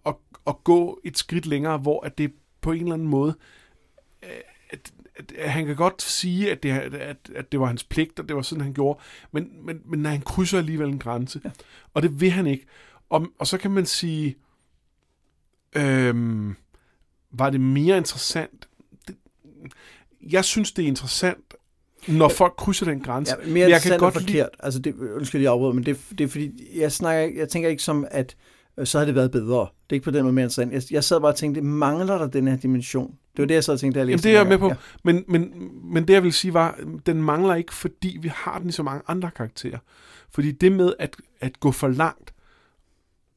at, at gå et skridt længere, hvor at det på en eller anden måde, øh, at, han kan godt sige, at det, at, at det var hans pligt, og det var sådan, han gjorde, men, men, men han krydser alligevel en grænse, ja. og det vil han ikke. Og, og så kan man sige, øhm, var det mere interessant? Det, jeg synes, det er interessant, når folk krydser den grænse. Ja, mere Men jeg kan godt og lide- forkert. Altså, det, undskyld, jeg afbryder, men det, det er fordi, jeg, snakker, jeg tænker ikke som, at så havde det været bedre. Det er ikke på den måde mere interessant. Jeg, jeg sad bare og tænkte, mangler der den her dimension? Det var det, jeg sad og tænkte, da jeg Jamen, læste det er jeg med på. Men, men, men det, jeg vil sige, var, den mangler ikke, fordi vi har den i så mange andre karakterer. Fordi det med at, at gå for langt,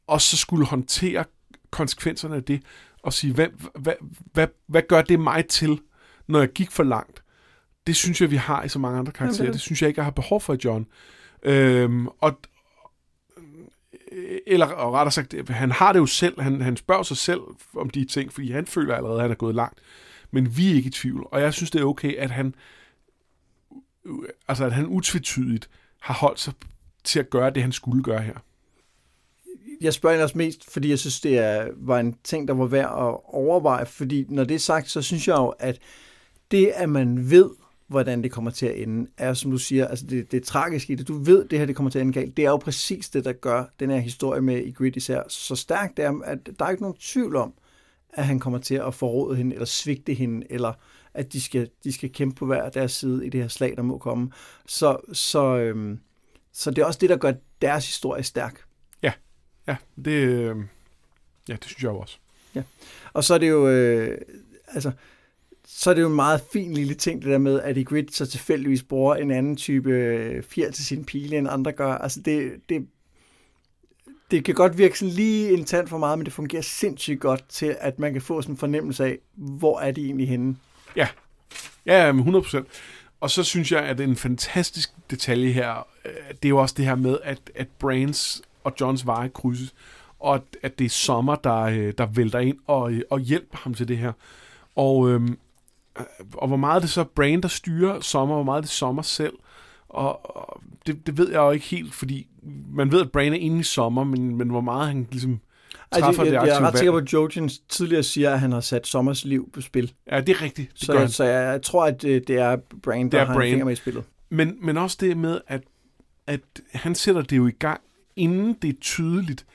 og så skulle håndtere konsekvenserne af det, og sige, hvad, hvad, hvad, hvad gør det mig til, når jeg gik for langt? Det synes jeg, vi har i så mange andre karakterer. det- Det synes jeg ikke, jeg har behov for i John. Øhm, og, Øh, eller og rettere sagt, han har det jo selv, han, han spørger sig selv om de ting, fordi han føler allerede, at han er gået langt. Men vi er ikke i tvivl, og jeg synes, det er okay, at han, altså at han utvetydigt har holdt sig til at gøre det, han skulle gøre her. Jeg spørger egentlig også mest, fordi jeg synes, det er, var en ting, der var værd at overveje, fordi når det er sagt, så synes jeg jo, at det, at man ved, hvordan det kommer til at ende, er, som du siger, altså det, det er tragisk i det. Du ved, det her det kommer til at ende galt. Det er jo præcis det, der gør den her historie med Ygritte især så stærkt, det er, at der er ikke nogen tvivl om, at han kommer til at forråde hende, eller svigte hende, eller at de skal, de skal kæmpe på hver deres side i det her slag, der må komme. Så, så, øhm, så det er også det, der gør deres historie stærk. Ja, det, øh, ja, det synes jeg også. Og så er det jo, øh, altså, så er det jo en meget fin lille ting, det der med, at Ygritte så tilfældigvis bruger en anden type øh, fjer til sin pile, end andre gør. Altså, det, det, det kan godt virke sådan lige internt for meget, men det fungerer sindssygt godt til, at man kan få sådan en fornemmelse af, hvor er de egentlig henne. Ja, ja, 100%. Og så synes jeg, at det er en fantastisk detalje her, øh, det er jo også det her med, at, at Brains og Johns veje krydses, og at, at det er sommer, der, øh, der vælter ind og, og hjælper ham til det her. Og, øhm, og hvor meget det så er Brain, der styrer sommer, hvor meget det er sommer selv, og, og det, det ved jeg jo ikke helt, fordi man ved, at Brain er inde i sommer, men, men hvor meget han ligesom træffer jeg, det jeg, aktive jeg er ret sikker på, at Jojen tidligere siger, at han har sat Sommers liv på spil. Ja, det er rigtigt. Det Så, gør så jeg, jeg tror, at øh, det er Brain, der Det er har Brain. en med i spillet. Men, men også det med, at, at han sætter det jo i gang, inden det er tydeligt,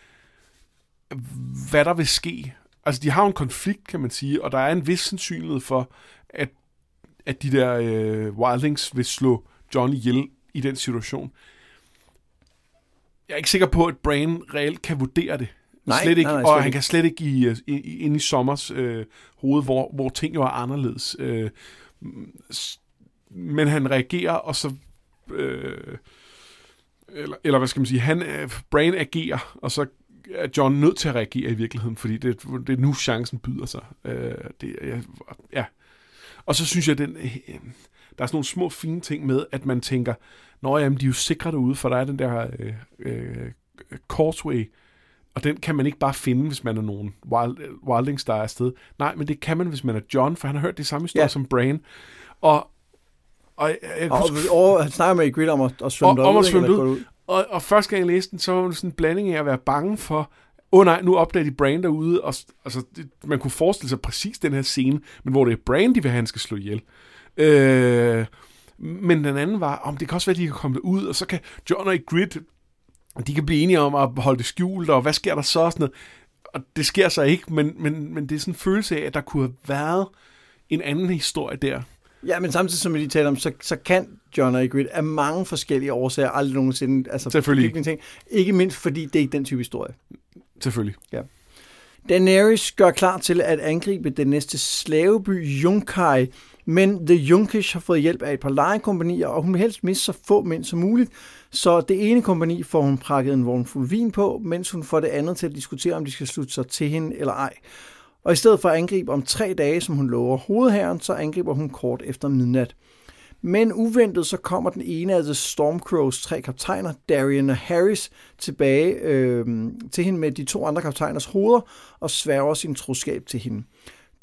hvad der vil ske. Altså, de har en konflikt, kan man sige, og der er en vis sandsynlighed for, at, at de der øh, wildlings vil slå John ihjel i den situation. Jeg er ikke sikker på, at Brain reelt kan vurdere det. Nej, slet ikke, nej, nej, og han kan slet ikke i, i, i, ind i sommers øh, hoved, hvor, hvor ting jo er anderledes. Øh, men han reagerer, og så... Øh, eller, eller hvad skal man sige, han, øh, Brain agerer, og så er John nødt til at reagere i virkeligheden, fordi det, det er nu chancen byder sig. Øh, det, ja, ja. Og så synes jeg, den, øh, der er sådan nogle små fine ting med, at man tænker, nå jamen, de er jo sikre derude, for der er den der øh, øh, causeway, og den kan man ikke bare finde, hvis man er nogen wild, wildlings, der er afsted. Nej, men det kan man, hvis man er John, for han har hørt det samme historie ja. som Brain. Og, og jeg, jeg Og, husker, og han snakker med Ygritte om at, at svømme Om- om derud, at ikke? svømme gå Og, og første gang jeg læste den, så var det sådan en blanding af at være bange for, åh oh, nej, nu opdager de Brain derude, og altså, det, man kunne forestille sig præcis den her scene, men hvor det er Brain, de vil have, han skal slå ihjel. Øh, men den anden var, om det kan også være, at de kan komme ud, og så kan John og Grit, de kan blive enige om at holde det skjult, og hvad sker der så? og Sådan noget. Og det sker så ikke, men, men, men det er sådan en følelse af, at der kunne have været en anden historie der. Ja, men samtidig som vi lige taler om, så, så kan John og Ygritte af mange forskellige årsager aldrig nogensinde... Altså, Selvfølgelig. Ting. Ikke mindst fordi det er ikke den type historie. Selvfølgelig. Daenerys gør klar til at angribe den næste slaveby Junkai, men The Junkish har fået hjælp af et par lejekompanier, og hun vil helst miste så få mænd som muligt. Så det ene kompani får hun prakket en vogn fuld vin på, mens hun får det andet til at diskutere, om de skal slutte sig til hende eller ej. Og i stedet for at angribe om tre dage, som hun lover hovedherren, så angriber hun kort efter midnat. Men uventet så kommer den ene af The Stormcrows tre kaptajner, Darian og Harris, tilbage øh, til hende med de to andre kaptajners hoveder og sværger sin troskab til hende.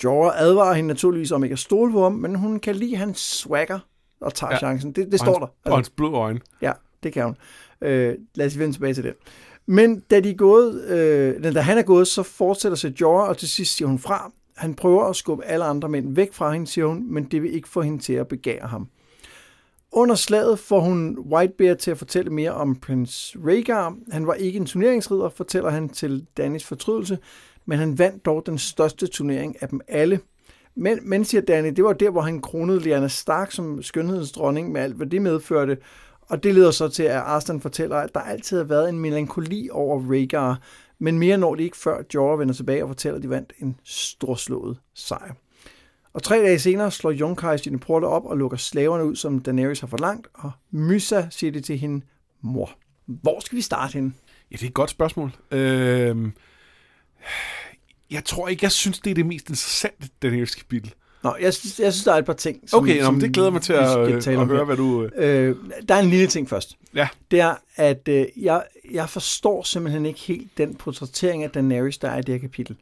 Jorah advarer hende naturligvis om ikke at stole på ham, men hun kan lide hans swagger og tager ja. Chancen. Det, det Og står hans, der. Og hans blå øjne. Ja, det kan hun. Øh, lad os vende tilbage til det. Men da, de er gået, øh, da han er gået, så fortsætter sig Jorah, og til sidst siger hun fra. Han prøver at skubbe alle andre mænd væk fra hende, siger hun, men det vil ikke få hende til at begære ham. Under slaget får hun Whitebeard til at fortælle mere om prins Rhaegar. Han var ikke en turneringsridder, fortæller han til Dannys fortrydelse, men han vandt dog den største turnering af dem alle. Men, men siger Danny, det var der, hvor han kronede Lyanna Stark som skønhedens dronning med alt, hvad det medførte. Og det leder så til, at Arstan fortæller, at der altid har været en melankoli over Rhaegar, Men mere når de ikke, før Jorah vender tilbage og fortæller, at de vandt en storslået sejr. Og tre dage senere slår Junkai sine porter op og lukker slaverne ud, som Daenerys har forlangt, og Mysa siger det til hende, mor. Hvor skal vi starte hende? Ja, det er et godt spørgsmål. Øh, jeg tror ikke, jeg synes, det er det mest interessante Daenerys kapitel. Nå, jeg synes, jeg synes, der er et par ting, som, Okay, nå, som det glæder mig til at, skal at, tale at høre, her. hvad du... Øh, der er en lille ting først. Ja. Det er, at øh, jeg, jeg forstår simpelthen ikke helt den portrættering af Daenerys, der er i det her kapitel.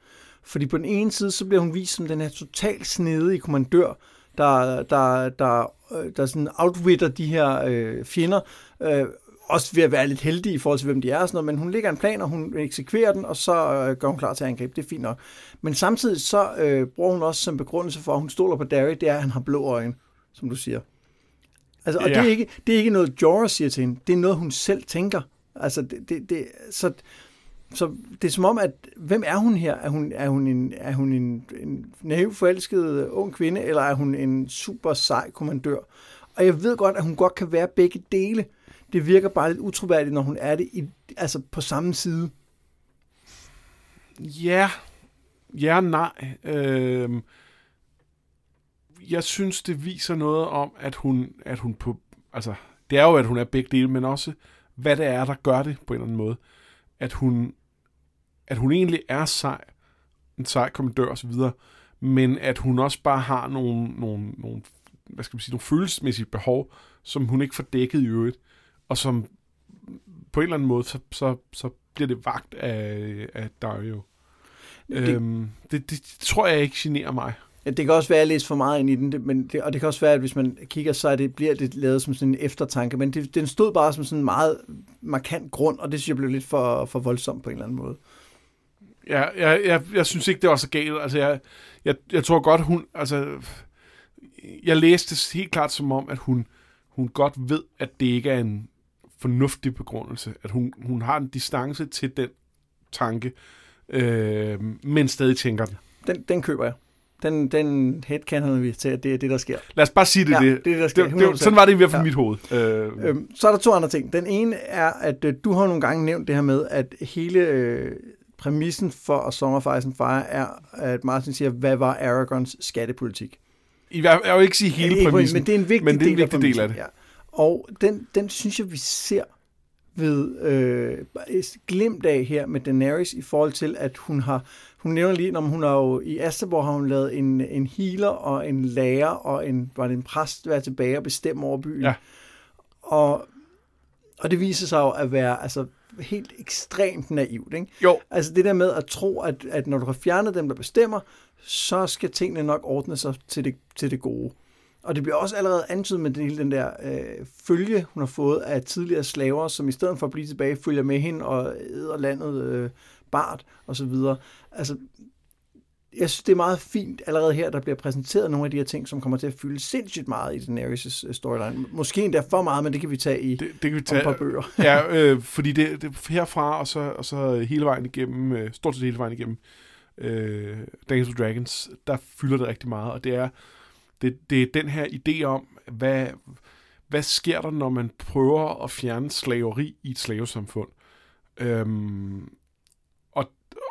Fordi på den ene side, så bliver hun vist som den her totalt snedige kommandør, der, der, der, øh, der sådan outwitter de her øh, fjender, øh, også ved at være lidt heldig i forhold til, hvem de er og sådan noget, men hun lægger en plan, og hun eksekverer den, og så øh, gør hun klar til at angribe. Det er fint nok. Men samtidig så øh, bruger hun også som begrundelse for, at hun stoler på Derry, det er, at han har blå øjne, som du siger. Altså, og Ja. det, er ikke, det er ikke noget, Jorah siger til hende. Det er noget, hun selv tænker. Altså, det, det, det, så, så det er som om, at hvem er hun her? Er hun, er hun en, er hun en, en naiv forelsket øh, ung kvinde, eller er hun en super sej kommandør? Og jeg ved godt, at hun godt kan være begge dele. Det virker bare lidt utroværdigt, når hun er det i, altså på samme side. Ja, ja nej. Øhm, jeg synes, det viser noget om, at hun, at hun på... Altså, det er jo, at hun er begge dele, men også, hvad det er, der gør det på en eller anden måde. At hun, at hun egentlig er sej, en sej kommandør osv., men at hun også bare har nogle, nogle, nogle, hvad skal man sige, nogle følelsesmæssige behov, som hun ikke får dækket i øvrigt, og som på en eller anden måde, så, så, så bliver det vagt af, af Dario. Det- Øhm, det, det, tror jeg ikke generer mig. Ja, det kan også være, at jeg læser for meget ind i den, det, men det, og det kan også være, at hvis man kigger, så det, bliver det lavet som sådan en eftertanke, men det, den stod bare som sådan en meget markant grund, og det synes jeg blev lidt for, for voldsomt på en eller anden måde. Jeg, jeg, jeg, jeg synes ikke, det var så galt. Altså, jeg, jeg, jeg tror godt, hun... Altså, jeg læste det helt klart som om, at hun, hun godt ved, at det ikke er en fornuftig begrundelse. At hun, hun har en distance til den tanke, øh, men stadig tænker den. Den, den køber jeg. Den, den headcanon vi til, at det er det, der sker. Lad os bare sige det. Ja, det. det er der sker. det, det 100%. sådan var det i hvert fald Ja. ja. mit hoved. Øh, Øhm, så er der to andre ting. Den ene er, at øh, du har nogle gange nævnt det her med, at hele øh, præmissen for A Song of Ice and Fire er, at Martin siger, hvad var Aragons skattepolitik? I jeg vil ikke sige hele Ikke præmissen. Men det er en vigtig, men det er en del, vigtig del af det. Ja. Og den, den synes jeg, vi ser ved øh, glimt af her med Daenerys i forhold til, at hun har, hun nævner lige, når hun har jo, i Asterborg har hun lavet en, en healer og en lærer og en, var det en præst være tilbage og bestemme over byen. Ja. Og, og det viser sig jo at være altså, helt ekstremt naivt. Ikke? Jo, Altså det der med at tro, at, at når du har fjernet dem, der bestemmer, så skal tingene nok ordne sig til det, til det gode. Og det bliver også allerede antydet med den, hele den der øh, følge, hun har fået af tidligere slaver, som i stedet for at blive tilbage, følger med hende og æder landet øh, bart og så videre. Altså, jeg synes, det er meget fint allerede her, der bliver præsenteret nogle af de her ting, som kommer til at fylde sindssygt meget i Daenerys' øh, storyline. Måske endda for meget, men det kan vi tage i det, det kan vi om et tage. par bøger. ja, *laughs* øh, fordi det, det herfra og så, og så hele vejen igennem, øh, stort set hele vejen igennem øh, Dungeons Dragons, der fylder det rigtig meget, og det er, det, det er den her idé om, hvad, hvad sker der, når man prøver at fjerne slaveri i et slavesamfund? Øhm,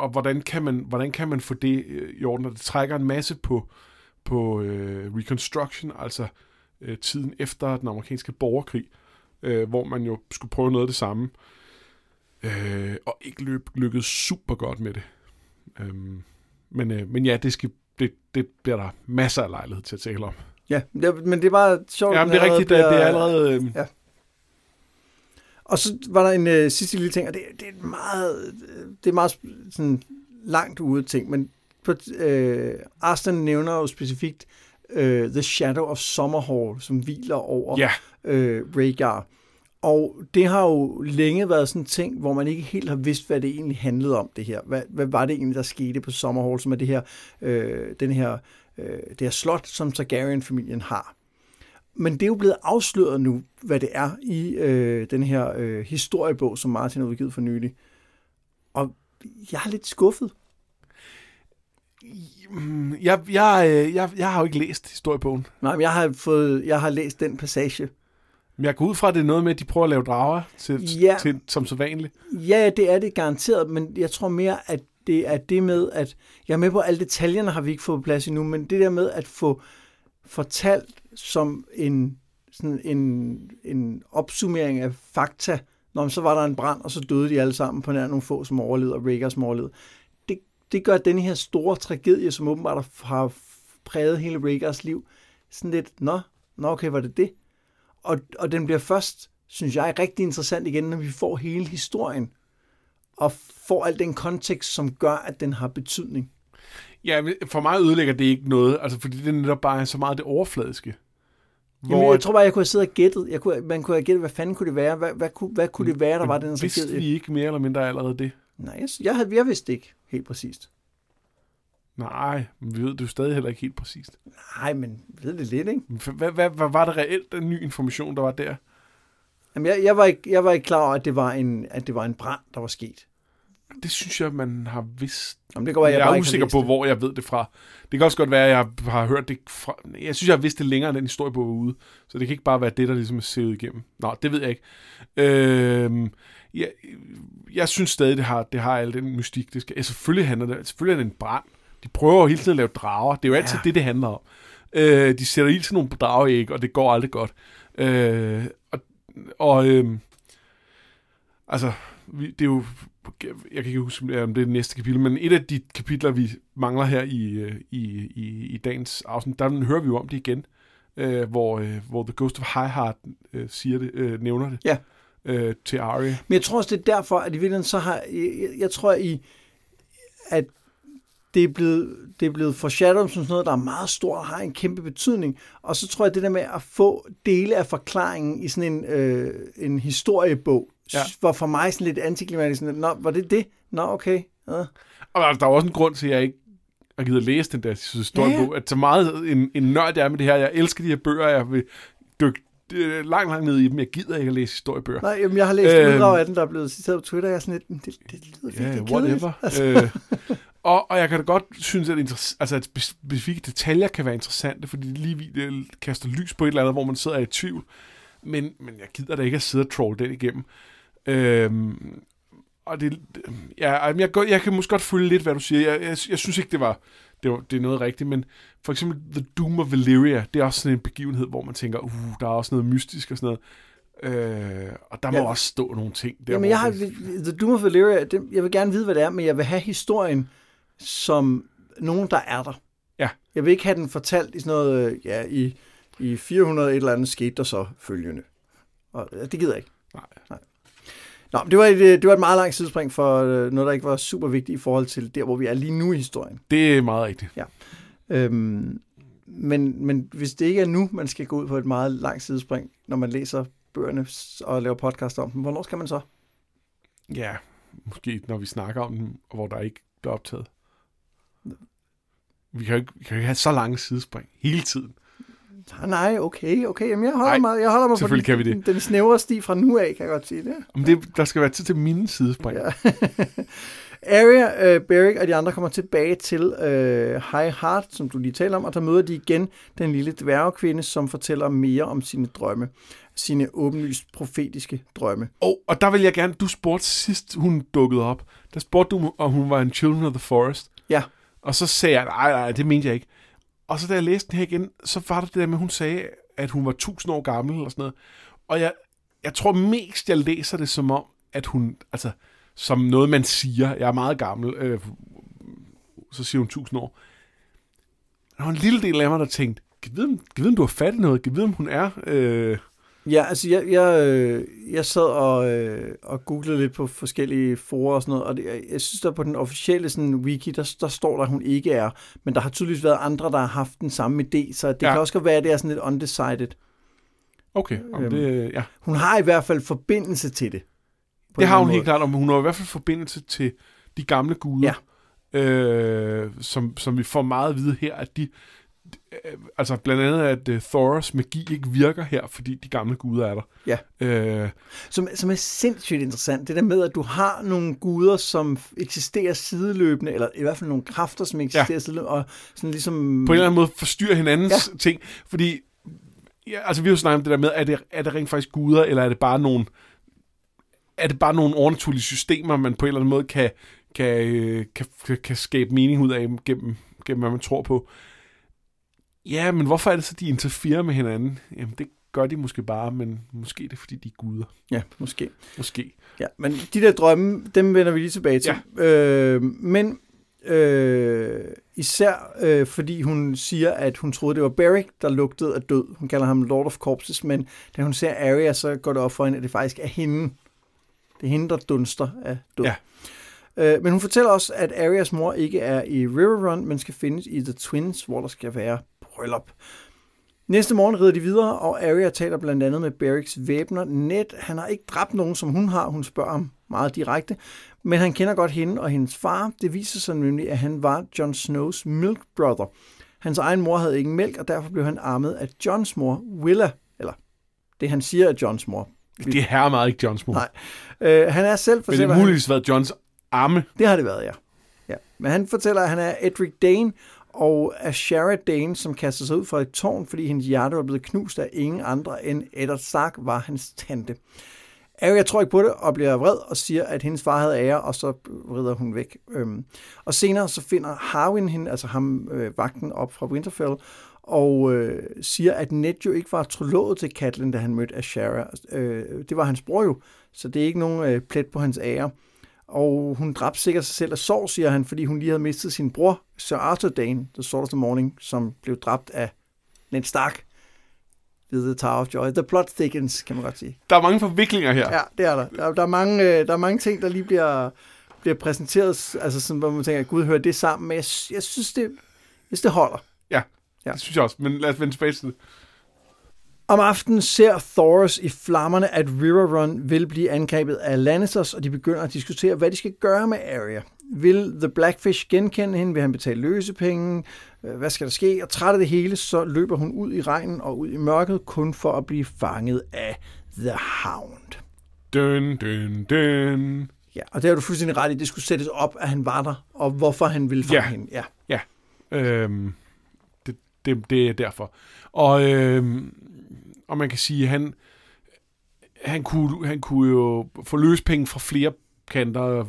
og, hvordan, kan man, hvordan kan man få det øh, i orden? Og det trækker en masse på, på øh, Reconstruction, altså øh, tiden efter den amerikanske borgerkrig, øh, hvor man jo skulle prøve noget af det samme, øh, og ikke løb, lykkedes super godt med det. Øhm, men, øh, men ja, det, skal, det, det bliver der masser af lejlighed til at tale om. Ja, det, men det er bare sjovt. Ja, men det er rigtigt, det, allerede det er bliver- allerede... Øh, Ja. Og så var der en øh, sidste lille ting, og det, det er et meget, det er meget sådan langt ude ting, men på, øh, Arston nævner jo specifikt øh, The Shadow of Summerhall, som hviler over ja, øh, Rhaegar. Og det har jo længe været sådan en ting, hvor man ikke helt har vidst, hvad det egentlig handlede om, det her. Hvad, hvad var det egentlig, der skete på Summerhall, som er det her, øh, den her, øh, det her slot, som Targaryen-familien har. Men det er jo blevet afsløret nu, hvad det er i øh, den her øh, historiebog, som Martin har udgivet for nylig. Og jeg er lidt skuffet. Jeg, jeg, øh, jeg, jeg har jo ikke læst historiebogen. Nej, men jeg har, fået, jeg har læst den passage. Men jeg går ud fra, at det er noget med, at de prøver at lave drager til, Ja. til, som så vanligt. Ja, det er det garanteret, men jeg tror mere, at det er det med, at jeg er med på, at alle detaljerne har vi ikke fået plads endnu, men det der med at få fortalt som en, sådan en, en opsummering af fakta, når så var der en brand, og så døde de alle sammen på nær nogle få, som overlevede, og Rhaegar som overlevede. Det, det gør den her store tragedie, som åbenbart har præget hele Rhaegars liv, sådan lidt, nå, nå okay, var det det? Og, og den bliver først, synes jeg, rigtig interessant igen, når vi får hele historien og får al den kontekst, som gør, at den har betydning. Ja, men for mig ødelægger det ikke noget, altså fordi det er netop bare så meget det overfladiske. Jamen, jeg tror bare, jeg kunne have siddet og gættet. Jeg kunne, man kunne have gættet, hvad fanden kunne det være? Hvad, hvad, kunne, hvad kunne det være, der var den Vidste vi ikke mere eller mindre allerede det? Nej, jeg, jeg, havde, jeg vidste ikke helt præcist. Nej, men vi ved det jo stadig heller ikke helt præcist. Nej, men ved det lidt, ikke? Men Hvad, hvad, hvad var det reelt, den ny information, der var der? Jamen, jeg, jeg, var ikke, jeg var ikke klar over, at det var en, at det var en brand, der var sket. Det synes jeg, man har vidst. Jamen, det går, jeg, Jeg, er usikker på, det. hvor jeg ved det fra. Det kan også godt være, at jeg har hørt det fra... Jeg synes, jeg har vidst det længere, end den historie på ude. Så det kan ikke bare være det, der ligesom er sævet igennem. Nå, det ved jeg ikke. Øhm, jeg, jeg synes stadig, det har, det har al den mystik. Det skal, ja, selvfølgelig handler det... Selvfølgelig er det en brand. De prøver jo hele tiden at lave drager. Det er jo altid Ja. det, det handler om. Øh, de sætter ild til nogle drageæg, og det går aldrig godt. Øh, og og øh, altså, det er jo... Jeg kan ikke huske, om det er det næste kapitel, men et af de kapitler, vi mangler her i, øh, i, i, i dagens afsnit, der hører vi jo om det igen, øh, hvor, øh, hvor The Ghost of High Heart øh, siger det, øh, nævner det Ja. øh, til Arya. Men jeg tror også, det er derfor, at i virkeligheden så har... Jeg, jeg, tror, i, at det er blevet, det er blevet foreshadowet som sådan noget, der er meget stort og har en kæmpe betydning. Og så tror jeg, det der med at få dele af forklaringen i sådan en, øh, en historiebog, Ja. var for mig sådan lidt antiklimatisk. Sådan, Nå, var det det? Nå, okay. Ja. Og der, der er også en grund til, at jeg ikke har givet at læse den der historiebog. Ja, ja. At så meget en, en nørd jeg er med det her. Jeg elsker de her bøger. Jeg vil dykke øh, langt, langt ned i dem. Jeg gider ikke at læse historiebøger. Nej, jamen, jeg har læst Øhm. uddrag af den, der er blevet citeret på Twitter. Jeg er sådan lidt, det, det lyder Ja, virkelig whatever. øh, og, og jeg kan da godt synes, at, interess- altså, at spe- specifikke detaljer kan være interessante, fordi det lige det kaster lys på et eller andet, hvor man sidder i tvivl. Men, men jeg gider da ikke at sidde og troll den igennem. Øhm, og det, ja, jeg, jeg kan måske godt følge lidt, hvad du siger. Jeg, jeg, jeg synes ikke, det var, det var det er noget rigtigt, men for eksempel The Doom of Valyria, det er også sådan en begivenhed, hvor man tænker, uh, der er også noget mystisk og sådan noget. Øh, og der må Ja. også stå nogle ting der. Jamen, jeg har, The Doom of Valyria, det, jeg vil gerne vide, hvad det er, men jeg vil have historien som nogen, der er der. Ja. Jeg vil ikke have den fortalt i sådan noget, øh, ja, i, i 400 et eller andet skete der så følgende. Og det gider jeg ikke. Nej. Nå, men det var, et, øh, det var et meget langt sidespring for øh, noget, der ikke var super vigtigt i forhold til der, hvor vi er lige nu i historien. Det er meget rigtigt. Øhm, men, men hvis det ikke er nu, man skal gå ud på et meget langt sidespring, når man læser bøgerne og laver podcast om dem, hvornår skal man så? Ja, måske når vi snakker om dem, hvor der ikke bliver optaget. Vi kan jo ikke, vi kan jo ikke have så lange sidespring hele tiden. Nej, nej, okay, okay. Jamen, jeg holder Nej, mig, jeg holder mig på den, kan vi det. den snævre sti fra nu af, kan jeg godt sige det. Om det, der skal være tid til mine sidespring. Ja. *laughs* Arya, øh, Beric og de andre kommer tilbage til øh, High Heart, som du lige taler om, og der møder de igen den lille dværgekvinde, som fortæller mere om sine drømme. Sine åbenlyst profetiske drømme. Og, og der vil jeg gerne, du spurgte sidst, hun dukkede op. Der spurgte du, om hun var en Children of the Forest. Ja. Og så sagde jeg, nej, nej, det mente jeg ikke. Og så da jeg læste den her igen, så var det det der med, at hun sagde, at hun var 1000 år gammel eller sådan noget. Og jeg, jeg tror mest, jeg læser det som om, at hun, altså, som noget, man siger. Jeg er meget gammel. Øh, så siger hun 1000 år. Der var en lille del af mig, der tænkte, kan vide, om, kan vide, om du har fat i noget? Kan vide, om hun er... Øh, Ja, altså jeg, jeg, øh, jeg sad og, øh, og googlede lidt på forskellige forer og sådan noget, og det, jeg, jeg synes, der på den officielle sådan, wiki, der, der står der, at hun ikke er, men der har tydeligvis været andre, der har haft den samme idé, så det Ja. kan også godt være, at det er sådan lidt undecided. okay, om Øhm, det, ja. Hun har i hvert fald forbindelse til det. Det har hun anden helt klart, og hun har i hvert fald forbindelse til de gamle guder, ja. øh, som, som vi får meget at vide her, at de, øh, altså blandt andet, at uh, Thoros magi ikke virker her, fordi de gamle guder er der. Ja. Øh, Som, som er sindssygt interessant. Det der med, at du har nogle guder, som eksisterer sideløbende, eller i hvert fald nogle kræfter, som eksisterer ja. sideløbende, og sådan ligesom... på en eller anden måde forstyrrer hinandens ja. ting, fordi ja, altså vi har jo snakket om det der med, er det, er det rent faktisk guder, eller er det bare nogle, er det bare nogle overnaturlige systemer, man på en eller anden måde kan, kan, øh, kan, kan, kan skabe mening ud af gennem, gennem, hvad man tror på. Ja, men hvorfor er det så, de interferer med hinanden? Jamen, det gør de måske bare, men måske det er, fordi de er guder. Ja, måske. Måske. Ja, men de der drømme, dem vender vi lige tilbage til. Ja. Øh, men øh, især øh, fordi hun siger, at hun troede, det var Beric, der lugtede af død. Hun kalder ham Lord of Corpses, men da hun ser Arya, så går det op for hende, at det faktisk er hende. Det er hende, der dunster af død. Ja. Øh, men hun fortæller også, at Arias mor ikke er i Riverrun, men skal findes i The Twins, hvor der skal være bryllup. Næste morgen rider de videre, og Arya taler blandt andet med Berics væbner. Ned, han har ikke dræbt nogen, som hun har. Hun spørger ham meget direkte. Men han kender godt hende og hendes far. Det viser sig nemlig, at han var Jon Snows milk brother. Hans egen mor havde ikke mælk, og derfor blev han armet af Jons mor, Willa. Eller det han siger er Jons mor. Det er her meget ikke Jons mor. Nej. Øh, han er selv for Men det har muligvis været Jons arme. Det har det været, ja. ja. Men han fortæller, at han er Edric Dane, og Ashara Dane, som kaster sig ud fra et tårn, fordi hendes hjerte var blevet knust af ingen andre end Eddard Stark, var hans tante. Arya tror ikke på det og bliver vred og siger, at hendes far havde ære, og så rider hun væk. Øhm, og senere så finder Harwin hende, altså ham øh, vagten op fra Winterfell, og øh, siger, at Ned jo ikke var trolovet til Catelyn, da han mødte Ashara. Øh, det var hans bror jo, så det er ikke nogen øh, plet på hans ære. Og hun dræbte sikkert sig selv af sorg, siger han, fordi hun lige havde mistet sin bror, Sir Arthur Dane, The Sword of the Morning, som blev dræbt af Ned Stark ved The Tower of Joy. The plot thickens, kan man godt sige. Der er mange forviklinger her. Ja, det er der. Der, der, er, mange, øh, der er mange ting, der lige bliver, bliver præsenteret, altså sådan, hvor man tænker, Gud hører det sammen, men jeg, jeg synes, det, jeg synes, det holder. Ja, ja, det synes jeg også, men lad os vende tilbage til det. Om aftenen ser Thoros i flammerne, at Riverrun vil blive angrebet af Lannisters, og de begynder at diskutere, hvad de skal gøre med Arya. Vil The Blackfish genkende hende? Vil han betale løsepenge? Øh, hvad skal der ske? Og træt af det hele, så løber hun ud i regnen og ud i mørket, kun for at blive fanget af The Hound. Dun, dun, dun. Ja, og det har du fuldstændig ret i. Det skulle sættes op, at han var der, og hvorfor han ville fange ja. hende. Ja, ja. Øhm, det, det, det er derfor. Og, øhm, og man kan sige, at han, han, kunne, han kunne jo få løspenge fra flere kanter.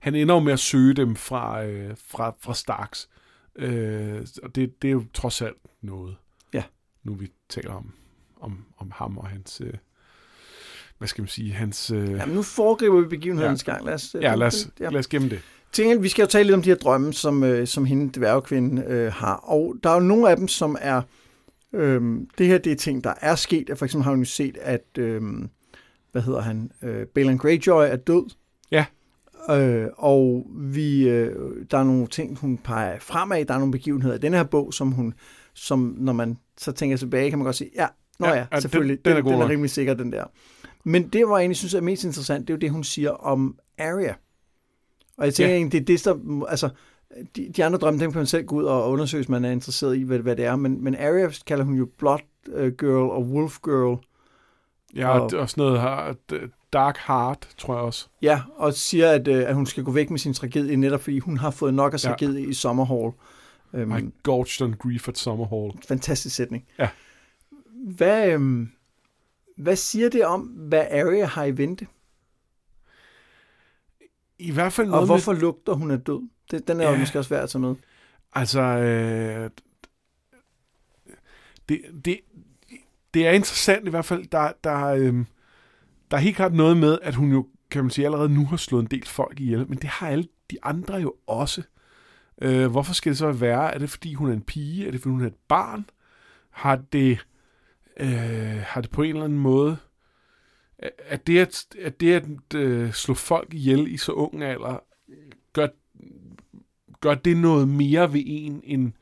Han ender jo med at søge dem fra, øh, fra, fra Starks. Øh, og det, det er jo trods alt noget. Ja. Nu vi taler om, om, om ham og hans... Øh, hvad skal man sige, hans... Øh... Jamen, nu foregriber vi begivenhedens ja. gang. Lad os, ja, lad os, ja. lad os gemme det. Tænk, vi skal jo tale lidt om de her drømme, som, øh, som hende, dværgekvinde, øh, har. Og der er jo nogle af dem, som er... Øh, det her, det er ting, der er sket. For eksempel har hun jo set, at... Øh, hvad hedder han? Øh, Balin Greyjoy er død. Ja. Øh, og vi, øh, der er nogle ting, hun peger fremad. Der er nogle begivenheder i den her bog, som hun, som når man så tænker tilbage, kan man godt sige, ja, nå ja, ja selvfølgelig, den, den, er god den er rimelig sikker, den der. Men det, hvor jeg egentlig synes er mest interessant, det er jo det, hun siger om Arya. Og jeg tænker ja. egentlig, det er det, der, altså, de, de andre drømme, dem kan man selv gå ud og undersøge, hvis man er interesseret i, hvad, hvad det er. Men, men Arya kalder hun jo Blood øh, Girl og Wolf Girl. Ja, og, og sådan noget her, Dark Heart, tror jeg også. Ja, og siger, at, øh, at hun skal gå væk med sin tragedie, netop fordi hun har fået nok af tragedie ja. i Summerhall. Um, I gorged on grief at Summerhall. Fantastisk sætning. Ja. Hvad, øhm, hvad siger det om, hvad Arya har i vente? I hvert fald noget Og hvorfor med... lugter hun af død? Det, den er ja. jo måske også værd at tage med. Altså, øh, det, det, det er interessant i hvert fald. Der, der, øh, der er helt klart noget med, at hun jo, kan man sige, allerede nu har slået en del folk ihjel, men det har alle de andre jo også. Øh, hvorfor skal det så være? Er det, fordi hun er en pige? Er det, fordi hun er et barn? Har det, øh, har det på en eller anden måde... At det at, at, det at øh, slå folk ihjel i så ung alder, gør, gør det noget mere ved en, end,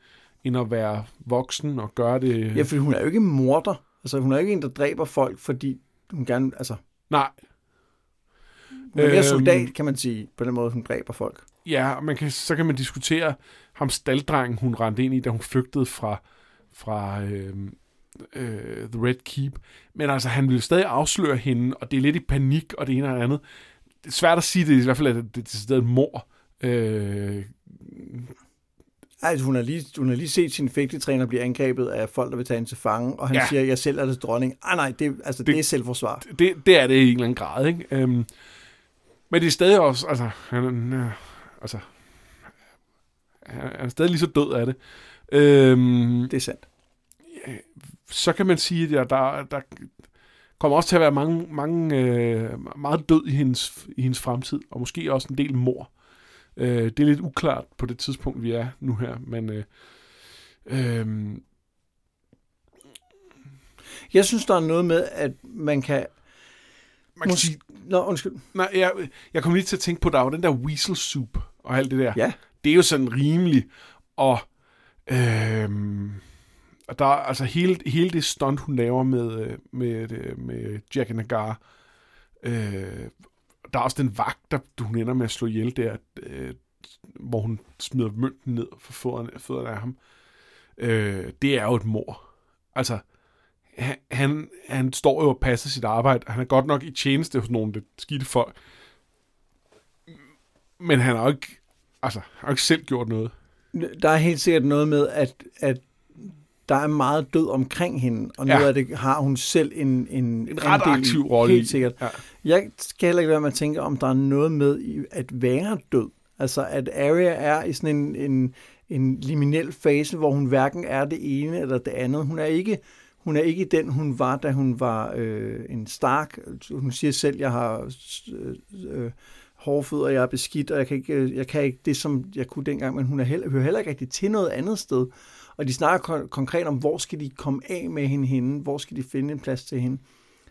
end at være voksen og gøre det... Ja, for hun er jo ikke morder. Altså, hun er ikke en, der dræber folk, fordi hun gerne... Altså, Nej. Hun er mere øhm, soldat, kan man sige, på den måde, hun dræber folk. Ja, man kan, så kan man diskutere ham staldrengen, hun rendte ind i, da hun flygtede fra, fra øh, øh, The Red Keep. Men altså, han vil stadig afsløre hende, og det er lidt i panik, og det ene og det andet. Det er svært at sige, det er i hvert fald, at det er et mor. Øh, Altså, hun har lige, hun har lige set sin fægtetræner blive angrebet af folk, der vil tage hende til fange, og han ja. Siger, jeg selv er det dronning. Ah nej, det, altså, det, Det- er selvforsvar. Det, det er det i en eller anden grad, ikke? Øhm, men det er stadig også, altså, han, altså, han er stadig lige så død af det. Øhm, Det er sandt. så kan man sige, at der, der, der kommer også til at være mange, mange øh, meget død i hendes, i hendes fremtid, og måske også en del mor. Øh, det er lidt uklart på det tidspunkt, vi er nu her, men øh, øh, Jeg synes, der er noget med, at man kan... man kan sige, Nå, undskyld. nej, jeg, jeg kom lige til at tænke på, der er jo den der weasel soup og alt det der. Ja. Det er jo sådan rimelig, og øh, og der er altså hele, hele det stunt, hun laver med, øh, med, øh, med Jack Nagar, øh, der er også den vagt, der hun ender med at slå ihjel der, øh, hvor hun smider mønten ned for fødderne, fødderne af ham. Øh, det er jo et mor. Altså, han, han, han står jo og passer sit arbejde, han er godt nok i tjeneste hos nogle lidt skidte folk. Men han har jo ikke, altså, han har jo ikke selv gjort noget. Der er helt sikkert noget med, at, at der er meget død omkring hende, og noget Ja. af det har hun selv en, en, En ret andel aktiv rolle i. Helt sikkert. Ja. Jeg skal heller ikke være med at tænke, om der er noget med i at være død. Altså, at Arya er i sådan en, en, en liminel fase, hvor hun hverken er det ene eller det andet. Hun er ikke, hun er ikke den, hun var, da hun var øh, en Stark. Hun siger selv, jeg har øh, øh, jeg er beskidt, og jeg kan, ikke, øh, jeg kan ikke det, som jeg kunne dengang, men hun er heller, hører heller ikke rigtig til noget andet sted. Og de snakker kon- konkret om, hvor skal de komme af med hende henne, hvor skal de finde en plads til hende.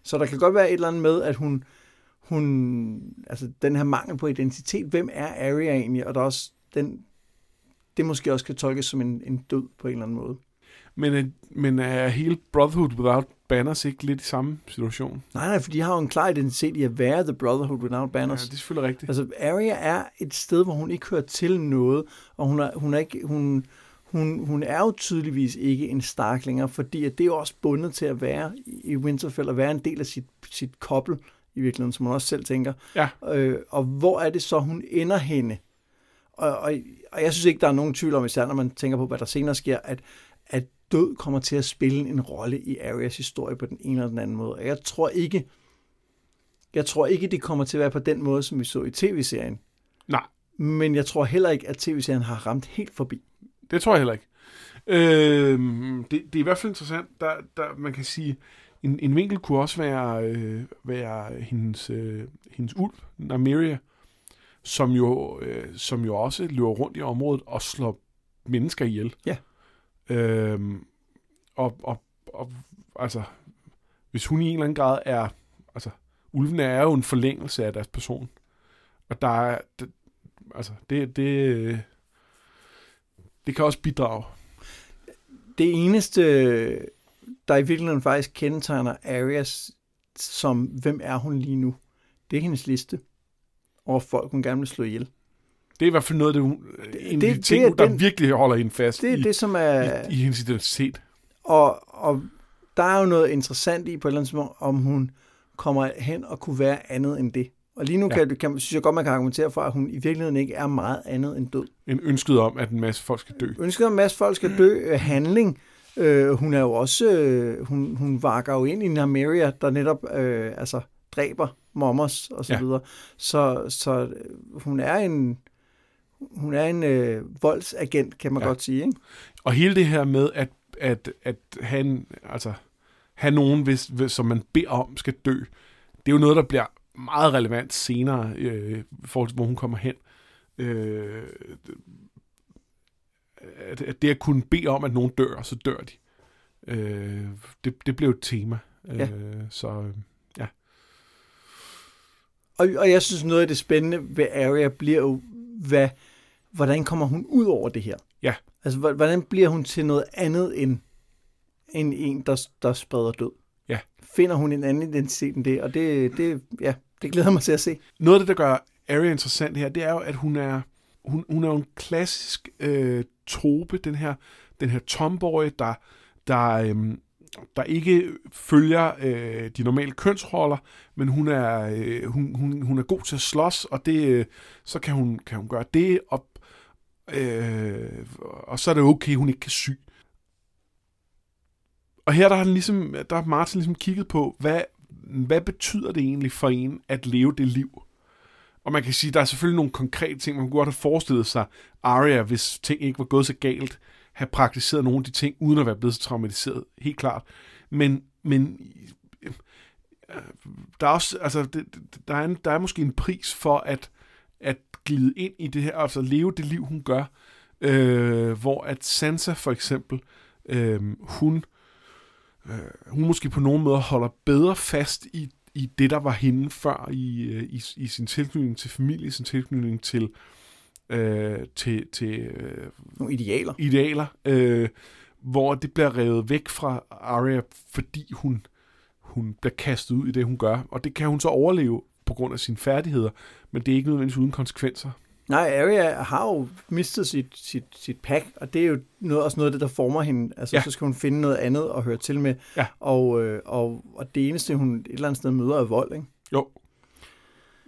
Så der kan godt være et eller andet med, at hun, hun altså den her mangel på identitet, hvem er Arya egentlig, og der er også den, det måske også kan tolkes som en, en død på en eller anden måde. Men, øh, men er hele Brotherhood Without Banners ikke lidt i samme situation? Nej, nej, for de har jo en klar identitet i at være The Brotherhood Without Ja, Banners. det er selvfølgelig rigtigt. Altså, Arya er et sted, hvor hun ikke hører til noget, og hun er, hun er, ikke, hun, hun, hun er jo tydeligvis ikke en Stark længere, fordi at det er jo også bundet til at være i Winterfell, og være en del af sit, sit kobbel, i virkeligheden, som hun også selv tænker. Ja. Øh, og hvor er det så, hun ender henne? Og, og, og jeg synes ikke, der er nogen tvivl om, især når man tænker på, hvad der senere sker, at, at død kommer til at spille en rolle i Arias historie på den ene eller den anden måde. Og jeg tror ikke, jeg tror ikke, det kommer til at være på den måde, som vi så i tv-serien. Nej, Men jeg tror heller ikke, at tv-serien har ramt helt forbi. Det tror jeg heller ikke. Øh, det, det er i hvert fald interessant. Der, der, man kan sige, en, en vinkel kunne også være, øh, være hendes, øh, hendes ulv, Nymeria, som jo, øh, som jo også løber rundt i området og slår mennesker ihjel. Ja. Øh, og, og, og altså, hvis hun i en eller anden grad er, altså, ulvene er jo en forlængelse af deres person. Og der er, det, altså, det, det, det kan også bidrage. Det eneste, der i virkeligheden faktisk kendetegner Arias som, hvem er hun lige nu, det er hendes liste over folk, hun gerne vil slå ihjel. Det er i hvert fald noget, det, hun, det, en det de ting, er der den- virkelig holder hende fast Det er i, det, som er... i, i hendes identitet. Og, og der er jo noget interessant i på et eller andet tidspunkt, om hun kommer hen og kunne være andet end det. Og lige nu Ja. kan, kan, synes jeg godt, man kan argumentere for, at hun i virkeligheden ikke er meget andet end død. En ønsket om, at en masse folk skal dø. Ønsket om, en masse folk skal dø, øh, handling. Øh, hun er jo også, øh, hun, hun vakker jo ind i Nymeria, der netop øh, altså, dræber mommers og så Ja. videre. Så, så øh, hun er en, hun er en øh, voldsagent, kan man ja. godt sige. Ikke? Og hele det her med, at, at, at han, altså, have nogen, hvis, hvis, som man beder om, skal dø, det er jo noget, der bliver meget relevant senere, øh, i forhold til, hvor hun kommer hen. Øh, at, at det at kunne bede om, at nogen dør, så dør de. Øh, det, det blev et tema. Ja. Øh, så øh, Og, og jeg synes, noget af det spændende ved Arya bliver jo, hvad, hvordan kommer hun ud over det her? Ja. Altså, hvor- hvordan bliver hun til noget andet end, end en, der, der spreder død? Ja. Finder hun en anden identitet end det? Og det, det, ja, det glæder mig til at se. Noget af det, der gør Arya interessant her, det er jo, at hun er, hun, hun er jo en klassisk øh, trope, den her, den her tomboy, der, der, øhm, der ikke følger øh, de normale kønsroller, men hun er, øh, hun, hun, hun er god til at slås, og det, øh, så kan hun, kan hun gøre det, og, Øh, og så er det okay, hun ikke kan sy. Og her der har, han ligesom, der har Martin ligesom kigget på, hvad, hvad betyder det egentlig for en at leve det liv? Og man kan sige, der er selvfølgelig nogle konkrete ting, man kunne godt have forestillet sig, Arya, hvis ting ikke var gået så galt, have praktiseret nogle af de ting, uden at være blevet så traumatiseret, helt klart. Men, men øh, der er også, altså, det, der, er en, der er måske en pris for at, at glide ind i det her, altså leve det liv, hun gør, øh, hvor at Sansa for eksempel, øh, hun, øh, hun måske på nogen måde holder bedre fast i, i det, der var hende før, i, øh, i, i sin tilknytning til familie, sin tilknytning til, øh, til, til øh, Nogle idealer. idealer, øh, hvor det bliver revet væk fra Arya, fordi hun, hun bliver kastet ud i det, hun gør. Og det kan hun så overleve på grund af sine færdigheder, men det er ikke nødvendigvis uden konsekvenser. Nej, Arya har jo mistet sit, sit, sit pack, og det er jo noget, også noget af det, der former hende. Altså, Ja. så skal hun finde noget andet at høre til med. Ja. Og, øh, og, og det eneste, hun et eller andet sted møder, er vold, ikke? Jo.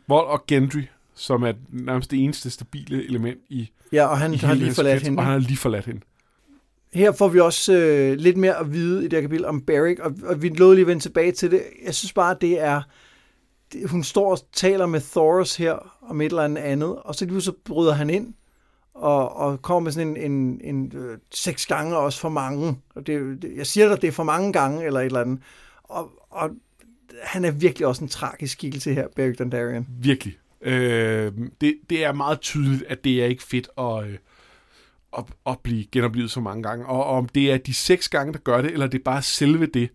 Vold og Gendry, som er nærmest det eneste stabile element i, Ja, og han i har lige forladt hende. Og han har lige forladt hende. Her får vi også øh, lidt mere at vide i det her kapitel om Beric, og, og vi lovede lige at vende tilbage til det. Jeg synes bare, det er... Hun står og taler med Thoros her om et eller andet andet, og så lige så bryder han ind og, og kommer med sådan en, en, en øh, seks gange også for mange. Og det, jeg siger dig, det er for mange gange, eller et eller andet. Og, og han er virkelig også en tragisk skikkelse her, Beric Dondarrion. Virkelig. Øh, det, det er meget tydeligt, at det er ikke fedt at, øh, at, at blive genoplevet så mange gange. Og om det er de seks gange, der gør det, eller det er bare selve det,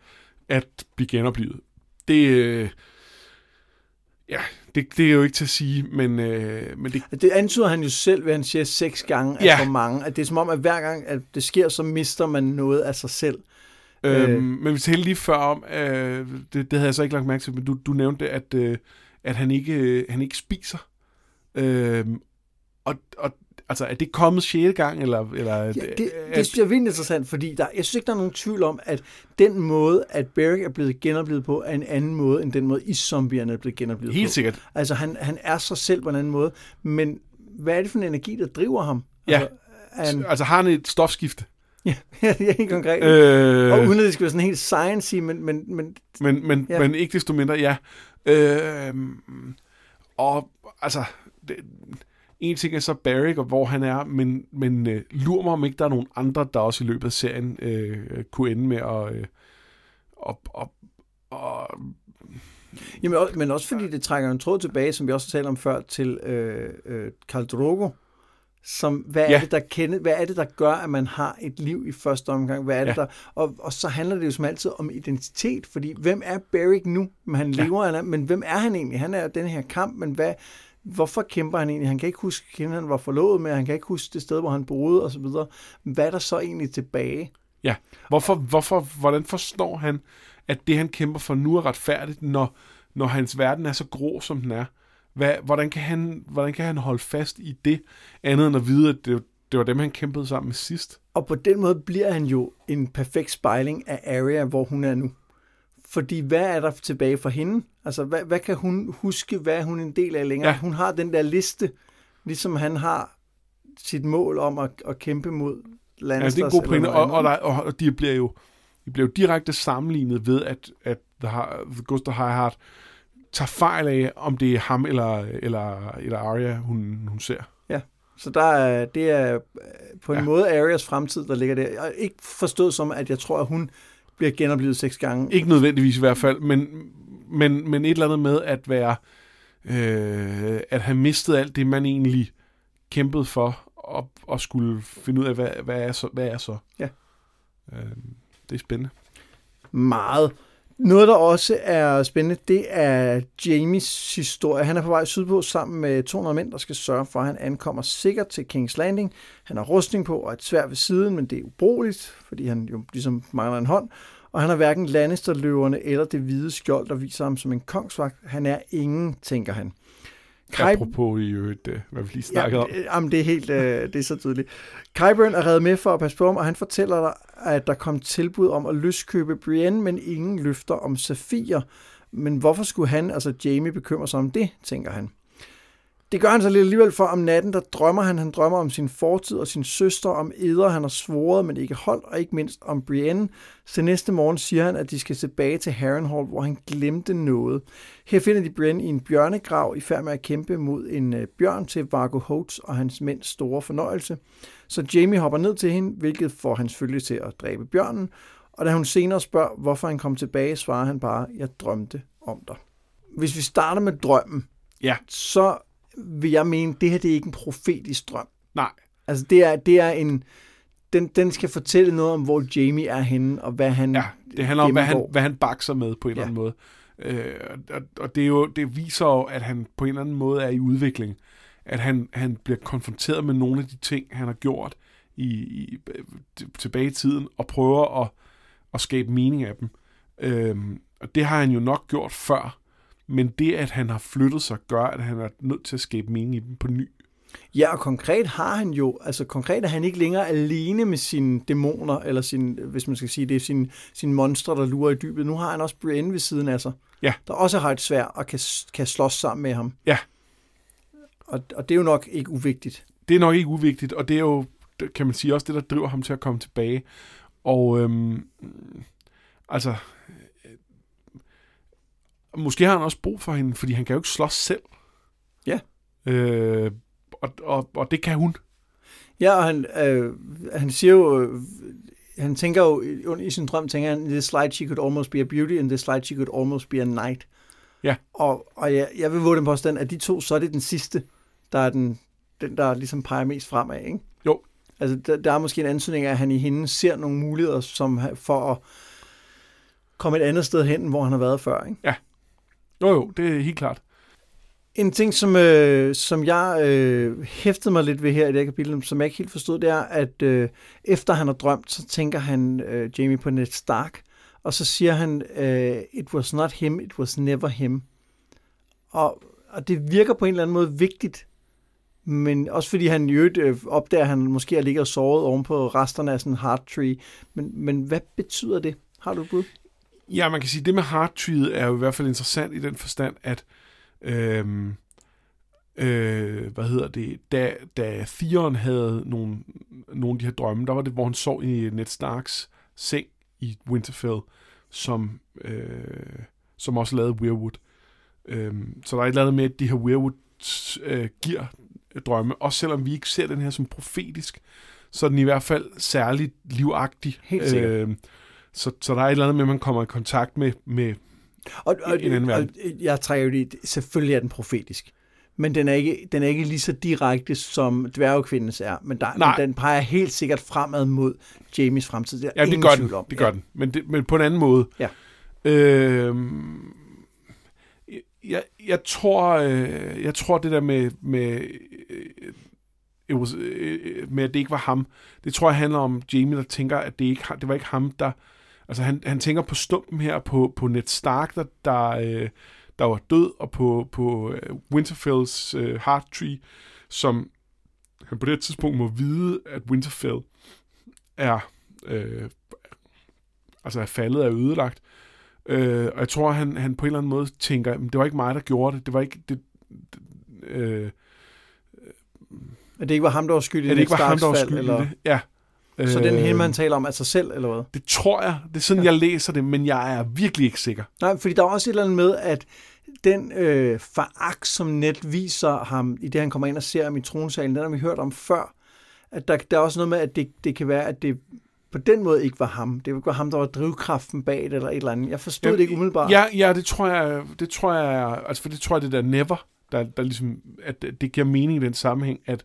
at blive genoplevet. Det, øh, ja, det, det er jo ikke til at sige, men, øh, men det, Det antyder han jo selv, ved at han siger seks gange er Ja. for mange. At det er som om, at hver gang at det sker, så mister man noget af sig selv. Øhm, Øh. men vi talte lige før om, øh, det, det havde jeg så ikke lagt mærke til, men du, du nævnte, at, øh, at han, ikke, øh, han ikke spiser. Øhm, og, og altså, er det kommet sjette gang, eller... eller Ja, det, at- det synes jeg er vildt interessant, fordi der, jeg synes ikke, der er nogen tvivl om, at den måde, at Beric er blevet genoplevet på, er en anden måde, end den måde, iszombierne er blevet genoplevet Helt på. sikkert. Altså, han, han er sig selv på en anden måde, men hvad er det for en energi, der driver ham? Ja. Altså, han, Altså, har han et stofskifte? *laughs* ja, ja, helt konkret. Øh, og uden at det skal være sådan helt science men, men, men men, men, ja. men ikke desto mindre, ja. Øh, og altså, det, en ting er så Barrick, og hvor han er, men, men øh, lur mig, om ikke der er nogen andre, der også i løbet af serien øh, kunne ende med at... Øh, og, og, og, Jamen, også- men også fordi det trækker en tråd tilbage, som vi også har talt om før, til øh, øh, Karl Drogo. Som, hvad, Ja. er det, der kende, hvad er det, der gør, at man har et liv i første omgang? Hvad er det, Ja. der, og, og så handler det jo som altid om identitet, fordi hvem er Beric nu? Men han Ja. lever, han er, men hvem er han egentlig? Han er den her kamp, men hvad, hvorfor kæmper han egentlig? Han kan ikke huske, hvem han var forlovet med, han kan ikke huske det sted, hvor han boede osv. Hvad er der så egentlig tilbage? ja. Hvorfor, hvorfor, hvordan forstår han, at det, han kæmper for nu er retfærdigt, når, når hans verden er så grå, som den er? Hvad, hvordan, kan han, hvordan kan han holde fast i det, andet end at vide, at det, det var dem, han kæmpede sammen med sidst? Og på den måde bliver han jo en perfekt spejling af Arya, hvor hun er nu. Fordi hvad er der tilbage for hende? Altså, hvad, hvad kan hun huske, hvad er hun en del af længere? Ja. Ja. Hun har den der liste, ligesom han har sit mål om at, at kæmpe mod Ja, Lannisters. det er en god pointe, og, og, der, og, de bliver jo de bliver jo direkte sammenlignet ved, at, at The, High Heart tager fejl af, om det er ham eller, eller, eller Arya, hun, hun ser. Så der er, det er på en Ja. ja. måde Arias fremtid, der ligger der. Og ikke forstået som, at jeg tror, at hun bliver genoplevet seks gange. Ikke nødvendigvis i hvert fald, men, men, men et eller andet med at være øh, at have mistet alt det, man egentlig kæmpede for, og, og skulle finde ud af, hvad, hvad, er, så, hvad er så. Ja. Øh, det er spændende. Meget. Noget, der også er spændende, det er Jamies historie. Han er på vej sydpå sammen med 200 mænd, der skal sørge for, at han ankommer sikkert til King's Landing. Han har rustning på og et svær ved siden, men det er ubrugeligt, fordi han jo ligesom mangler en hånd. Og han har hverken landesterløverne eller det hvide skjold, der viser ham som en kongsvagt. Han er ingen, tænker han. Kai- Apropos i øvrigt, øh, hvad vi lige snakkede om. øh, Jamen, det er helt øh, det er så tydeligt. Kyburn er reddet med for at passe på ham, og han fortæller dig, at der kom tilbud om at løskøbe Brienne, men ingen løfter om Safir. Men hvorfor skulle han, altså Jamie, bekymre sig om det, tænker han. Det gør han så lidt alligevel for om natten, der drømmer han. Han drømmer om sin fortid og sin søster, om eder, han har svoret, men ikke holdt, og ikke mindst om Brienne. Så næste morgen siger han, at de skal tilbage til Harrenhal, hvor han glemte noget. Her finder de Brienne i en bjørnegrav, i færd med at kæmpe mod en øh, bjørn til Vargo Holtz og hans mænds store fornøjelse. Så Jamie hopper ned til hende, hvilket får hans følge til at dræbe bjørnen. Og da hun senere spørger, hvorfor han kom tilbage, svarer han bare, jeg drømte om dig. Hvis vi starter med drømmen, Ja. så vil jeg mene, det her det er ikke en profetisk drøm. Nej. Altså det er, det er en, den, den skal fortælle noget om, hvor Jamie er henne, og hvad han Ja, det handler om, hvad han, hvad han bakser med på en eller anden måde. Øh, og, og det, er jo, det viser jo, at han på en eller anden måde er i udvikling. At han, han bliver konfronteret med nogle af de ting, han har gjort i, i, tilbage i tiden, og prøver at, at skabe mening af dem. Øh, og det har han jo nok gjort før, men det, at han har flyttet sig, gør, at han er nødt til at skabe mening i dem på ny. Ja, og konkret har han jo, altså konkret er han ikke længere alene med sine dæmoner, eller sin, hvis man skal sige det, sin, sin monstre, der lurer i dybet. Nu har han også Brienne ved siden af sig, Ja. der også har et svær og kan, kan slås sammen med ham. Ja. Og, og det er jo nok ikke uvigtigt. det er nok ikke uvigtigt, og det er jo, kan man sige, også det, der driver ham til at komme tilbage. Og øhm, altså, måske har han også brug for hende, fordi han kan jo ikke slås selv. Ja. Øh, og, og, og det kan hun. Ja, og han, øh, han siger jo, øh, han tænker jo, i sin drøm tænker han, in this light she could almost be a beauty, in this light she could almost be a knight. Ja. Og, og jeg, jeg vil våge den påstand, at de to, så er det den sidste, der er den, den der ligesom peger mest fremad, ikke? Jo. Altså, der, der er måske en ansøgning af, at han i hende ser nogle muligheder som, for at komme et andet sted hen, hvor han har været før, ikke? Jo jo, det er helt klart. En ting, som, øh, som jeg øh, hæftede mig lidt ved her i det her kapitel, som jeg ikke helt forstod, det er, at øh, efter han har drømt, så tænker han øh, Jamie på Ned Stark, og så siger han, øh, it was not him, it was never him. Og, og det virker på en eller anden måde vigtigt, men også fordi han i øvrigt øh, opdager, at han måske har ligget og sovet oven på resterne af sådan en heart tree. Men, men hvad betyder det? Har du et bud? Ja, man kan sige, det med Hearttree'et er jo i hvert fald interessant i den forstand, at øhm, øh, hvad hedder det, da, da Theon havde nogle, nogle af de her drømme, der var det, hvor han sov i Ned Starks seng i Winterfell, som, øh, som også lavede Weirwood. Øhm, så der er et eller andet med, at de her Weirwood øh, giver drømme, også selvom vi ikke ser den her som profetisk, så er den i hvert fald særligt livagtig. Helt sikkert. Øhm, så, så der er et eller andet med, at man kommer i kontakt med, med Og, og, En anden og verden. jeg trækker jo det, selvfølgelig er den profetisk. Men den er ikke, den er ikke lige så direkte, som dværgekvindens er. Men, der, Nej. men den peger helt sikkert fremad mod Jamies fremtid. Er Ja, det gør den. om. Det gør den. Men, det, men på en anden måde. Ja. Øhm, jeg, jeg tror, øh, jeg tror det der med, med, øh, was, øh, med, at det ikke var ham, det tror jeg handler om Jamie, der tænker, at det, ikke, det var ikke ham, der... Altså han, han tænker på stumpen her på, på Ned Stark, der, der, øh, der var død, og på, på øh, Winterfells øh, Heart Tree, som han på det tidspunkt må vide, at Winterfell er, øh, altså er faldet, er ødelagt. Øh, og jeg tror, han, han på en eller anden måde tænker, "Men det var ikke mig, der gjorde det. Det var ikke... Det, det, øh, At det ikke var ham, der var skyld i at det ikke var ham, der var skyld eller, det. Ja. Så den Øh, hende, man taler om, er sig selv, eller hvad? Det tror jeg. Det er sådan, jeg læser det, men jeg er virkelig ikke sikker. Nej, fordi der er også et eller andet med, at den øh, foragt, som Ned viser ham, i det han kommer ind og ser ham i tronsalen, den har vi hørt om før, at der, der er også noget med, at det, det kan være, at det på den måde ikke var ham. Det var ham, der var drivkraften bag det, eller et eller andet. Jeg forstod Ja, det ikke umiddelbart. Ja, ja, det tror jeg, det tror jeg, altså for det tror jeg, det der never, der, der ligesom, at det giver mening i den sammenhæng, at,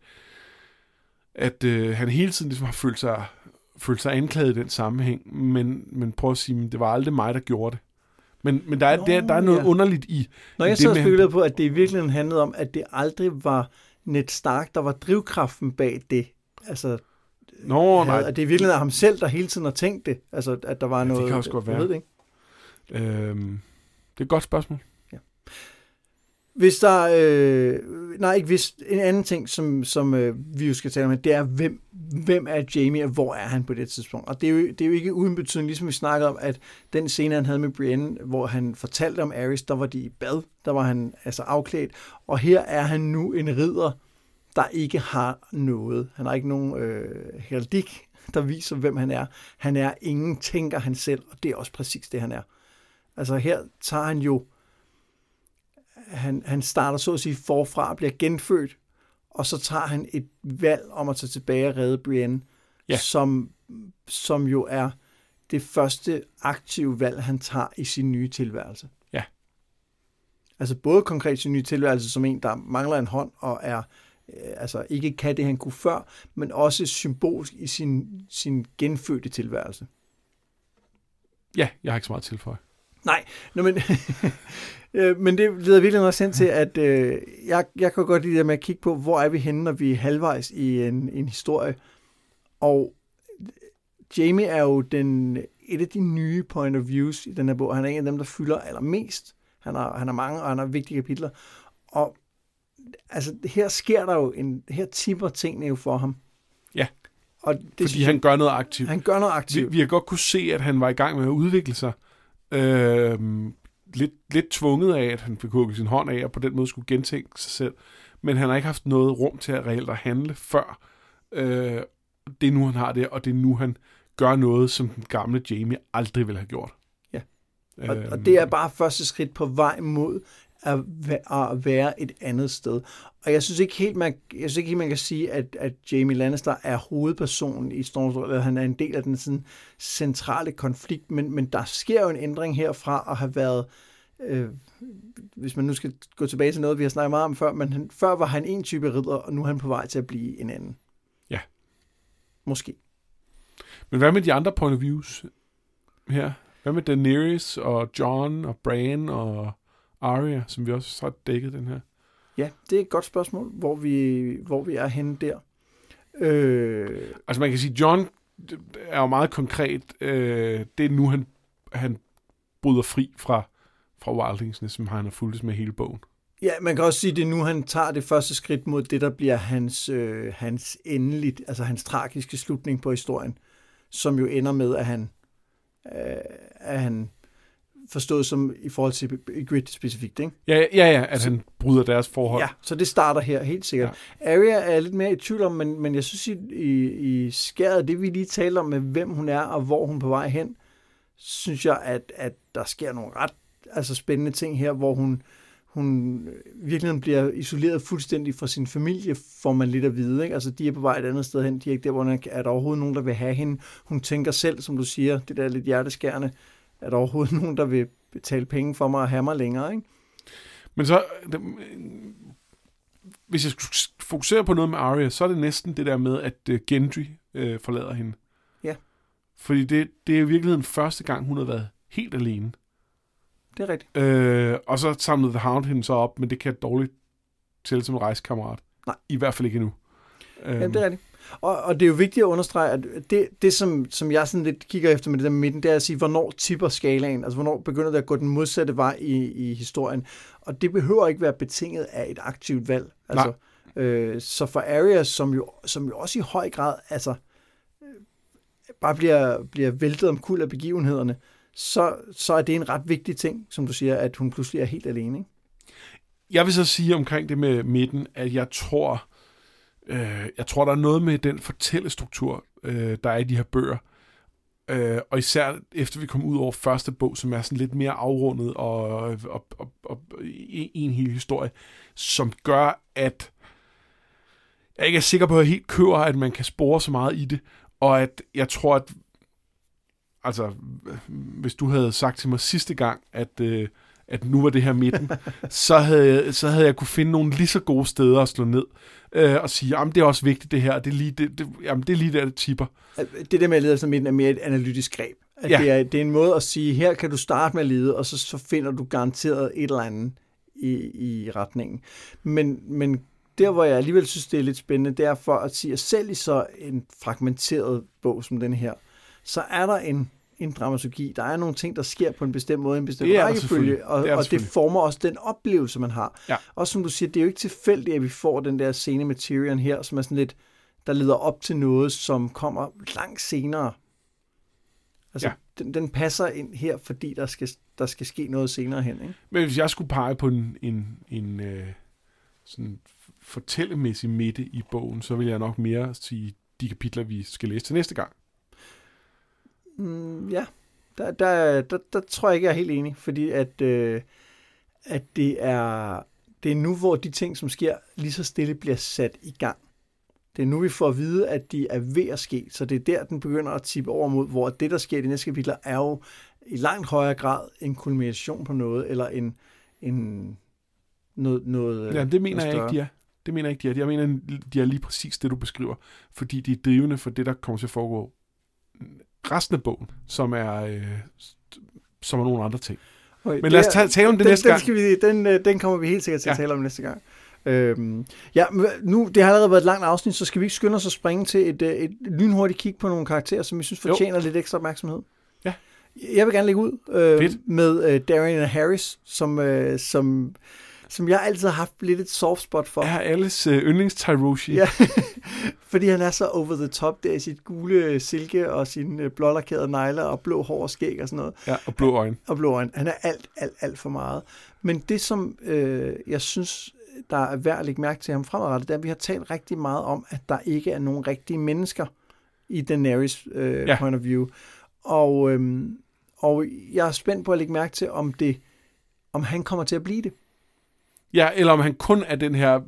at øh, han hele tiden ligesom har følt sig, følt sig anklaget i den sammenhæng, men, men prøv at sige, det var aldrig mig, der gjorde det. Men, men der, er, Nå, der, der er noget ja. underligt i, Når jeg det så spekulerede på, at det i virkeligheden handlede om, at det aldrig var Ned Stark, der var drivkraften bag det. Altså, Nå, havde, nej, at det i virkeligheden er ham selv, der hele tiden har tænkt det. Altså, at der var det noget... kan også godt være. ved det ikke. øhm, det er et godt spørgsmål. Hvis der... Øh, nej, ikke hvis. En anden ting, som, som øh, vi jo skal tale om, det er, hvem, hvem er Jamie, og hvor er han på det tidspunkt? Og det er jo, det er jo ikke uden betydning, ligesom vi snakkede om, at den scene, han havde med Brienne, hvor han fortalte om Ares, der var de i bad, der var han altså afklædt, og her er han nu en ridder, der ikke har noget. Han har ikke nogen øh, heraldik, der viser, hvem han er. Han er ingen, tænker han selv, og det er også præcis det, han er. Altså her tager han jo han, han starter så at sige forfra, bliver genfødt, og så tager han et valg om at tage tilbage og redde Brienne, ja. som, som jo er det første aktive valg, han tager i sin nye tilværelse. Ja. Altså både konkret sin nye tilværelse som en, der mangler en hånd og er øh, altså ikke kan det, han kunne før, men også symbolsk i sin, sin genfødte tilværelse. Ja, jeg har ikke så meget tilføje. Nej, no, men, *laughs* øh, men det leder virkelig også hen til, at øh, jeg, jeg kan godt lide det med at kigge på, hvor er vi henne, når vi er halvvejs i en, en historie. Og Jamie er jo den, et af de nye point of views i den her bog. Han er en af dem, der fylder allermest. Han har, han har mange, og han har vigtige kapitler. Og altså, her sker der jo en, her tipper tingene jo for ham. Ja, og det, fordi synes, han gør noget aktivt. Han gør noget aktivt. Vi, vi har godt kunne se, at han var i gang med at udvikle sig. Øh, lidt, lidt tvunget af, at han fik hugget sin hånd af, og på den måde skulle gentænke sig selv. Men han har ikke haft noget rum til at reelt at handle før. Øh, det er nu, han har det, og det er nu, han gør noget, som den gamle Jamie aldrig ville have gjort. Ja, og, øh, og det er bare første skridt på vej mod at, at være et andet sted. Og jeg synes ikke helt, man, jeg synes ikke helt, man kan sige, at, at Jamie Lannister er hovedpersonen i Storm's eller han er en del af den sådan, centrale konflikt, men, men der sker jo en ændring herfra at have været, øh, hvis man nu skal gå tilbage til noget, vi har snakket meget om før, men han, før var han en type ridder, og nu er han på vej til at blive en anden. Ja. Måske. Men hvad med de andre point of views her? Hvad med Daenerys og John og Bran og Arya, som vi også har dækket den her? Ja, det er et godt spørgsmål, hvor vi, hvor vi er henne der. Øh... Altså man kan sige, John er jo meget konkret. Øh, det er nu, han, han bryder fri fra, fra Wildings, som han har fulgt med hele bogen. Ja, man kan også sige, at det er nu, han tager det første skridt mod det, der bliver hans, øh, hans endeligt, altså hans tragiske slutning på historien, som jo ender med, at han, øh, at han forstået som i forhold til Grid specifikt, ikke? Ja, ja, ja, at så, han bryder deres forhold. Ja, så det starter her, helt sikkert. Ja. Arya er lidt mere i tvivl om, men, men jeg synes, i, i, i skæret, det vi lige taler om med, hvem hun er og hvor hun er på vej hen, synes jeg, at, at der sker nogle ret altså spændende ting her, hvor hun, hun virkelig bliver isoleret fuldstændig fra sin familie, får man lidt at vide. Ikke? Altså, de er på vej et andet sted hen. De er ikke der, hvor er der overhovedet nogen, der vil have hende. Hun tænker selv, som du siger, det der lidt hjerteskærende er der overhovedet *laughs* nogen, der vil betale penge for mig og have mig længere, ikke? Men så, hvis jeg skulle fokusere på noget med Arya, så er det næsten det der med, at øh, Gendry øh, forlader hende. Ja. Fordi det, det er i virkeligheden første gang, hun har været helt alene. Det er rigtigt. Øh, og så samlede The Hound hende så op, men det kan dårligt tælle som rejsekammerat. Nej. I hvert fald ikke endnu. Jamen, det er rigtigt. Og, og det er jo vigtigt at understrege, at det, det som, som jeg sådan lidt kigger efter med det der midten, det er at sige, hvornår tipper skalaen? Altså, hvornår begynder det at gå den modsatte vej i, i historien? Og det behøver ikke være betinget af et aktivt valg. Altså, øh, så for Arya, som jo, som jo også i høj grad altså, øh, bare bliver, bliver væltet om kul af begivenhederne, så, så er det en ret vigtig ting, som du siger, at hun pludselig er helt alene. Ikke? Jeg vil så sige omkring det med midten, at jeg tror, Øh, jeg tror, der er noget med den fortællestruktur, øh, der er i de her bøger. Øh, og især efter vi kom ud over første bog, som er sådan lidt mere afrundet og, og, og, og, og en hel historie, som gør, at jeg ikke er sikker på, at jeg helt køber, at man kan spore så meget i det, og at jeg tror, at altså, hvis du havde sagt til mig sidste gang, at, øh, at nu var det her midten, *laughs* så havde, så havde jeg kunne finde nogle lige så gode steder at slå ned øh, og sige, jamen det er også vigtigt det her, det er lige, det, det, jamen, det er lige der, det tipper. Det der med at lede efter midten er mere et analytisk greb. At ja. det, er, det er en måde at sige, her kan du starte med at lede, og så, så finder du garanteret et eller andet i, i retningen. Men, men der, hvor jeg alligevel synes, det er lidt spændende, det er for at sige, at selv i så en fragmenteret bog som den her, så er der en, en dramaturgi. Der er nogle ting, der sker på en bestemt måde, en bestemt Det rækkefølge, og, Det og det former også den oplevelse, man har. Ja. Også som du siger, det er jo ikke tilfældigt, at vi får den der scene med Tyrion her, som er sådan lidt, der leder op til noget, som kommer langt senere. Altså, ja. den, den passer ind her, fordi der skal, der skal ske noget senere hen. Ikke? Men hvis jeg skulle pege på en, en, en øh, sådan fortællemæssig midte i bogen, så vil jeg nok mere sige de kapitler, vi skal læse til næste gang. Mm, ja, der, der, der, der tror jeg ikke, jeg er helt enig, fordi at, øh, at det, er, det er nu, hvor de ting, som sker, lige så stille bliver sat i gang. Det er nu, vi får at vide, at de er ved at ske, så det er der, den begynder at tippe over mod, hvor det, der sker i de næste kapitler, er jo i langt højere grad en kulmination på noget, eller en, en noget, noget Ja, det mener noget jeg ikke, de er. Det mener jeg ikke, de er. Jeg mener, de er lige præcis det, du beskriver. Fordi de er drivende for det, der kommer til at foregå resten af bogen, som er, øh, som er nogle andre ting. Okay, Men lad os tage, tale om det den, næste den, gang. skal vi, den, øh, den kommer vi helt sikkert til at Ja. tale om næste gang. Øhm, ja, nu, det har allerede været et langt afsnit, så skal vi ikke skynde os at springe til et, øh, et lynhurtigt kig på nogle karakterer, som vi synes Jo. fortjener lidt ekstra opmærksomhed. Ja. Jeg vil gerne lægge ud øh, Fedt. med øh, Darian Harris, som, øh, som, som jeg altid har haft lidt et soft spot for. Er alles øh, yndlings Tyroshi. Ja, *laughs* fordi han er så over the top der i sit gule silke og sine øh, blålakerede negler og blå hår og skæg og sådan noget. ja, og blå øjne. og blå øjne. Han er alt, alt, alt for meget. Men det, som øh, jeg synes, der er værd at lægge mærke til ham fremadrettet, det er, at vi har talt rigtig meget om, at der ikke er nogen rigtige mennesker i Daenerys øh, ja. point of view. Og, øhm, og jeg er spændt på at lægge mærke til, om det om han kommer til at blive det. Ja, eller om han kun er den her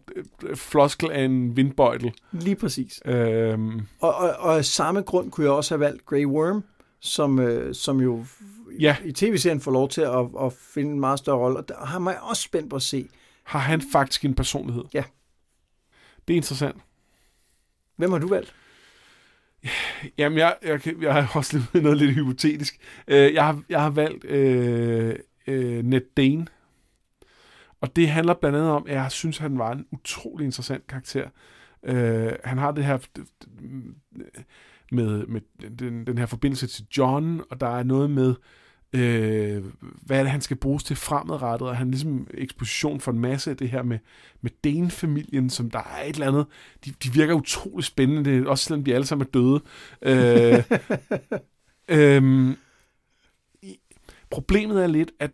øh, floskel af en vindbøjtel. Lige præcis. Øhm, Og, og, og af samme grund kunne jeg også have valgt Grey Worm, som, øh, som jo Ja. i tv-serien får lov til at, at finde en meget større rolle. Og der har man også spændt på at se, har han faktisk en personlighed? Ja. Det er interessant. hvem har du valgt? Jamen, jeg, jeg, jeg har også lidt noget lidt hypotetisk. Øh, jeg, har, jeg har valgt øh, øh, Ned Dane. Og det handler blandt andet om, at jeg synes, han var en utrolig interessant karakter. Øh, han har det her med, med den, den her forbindelse til John, og der er noget med, øh, hvad er det, han skal bruges til fremadrettet, og han er ligesom eksposition for en masse af det her med, med Dane-familien, som der er et eller andet, de, de virker utrolig spændende, det også selvom de alle sammen er døde. Øh, *laughs* øhm, problemet er lidt, at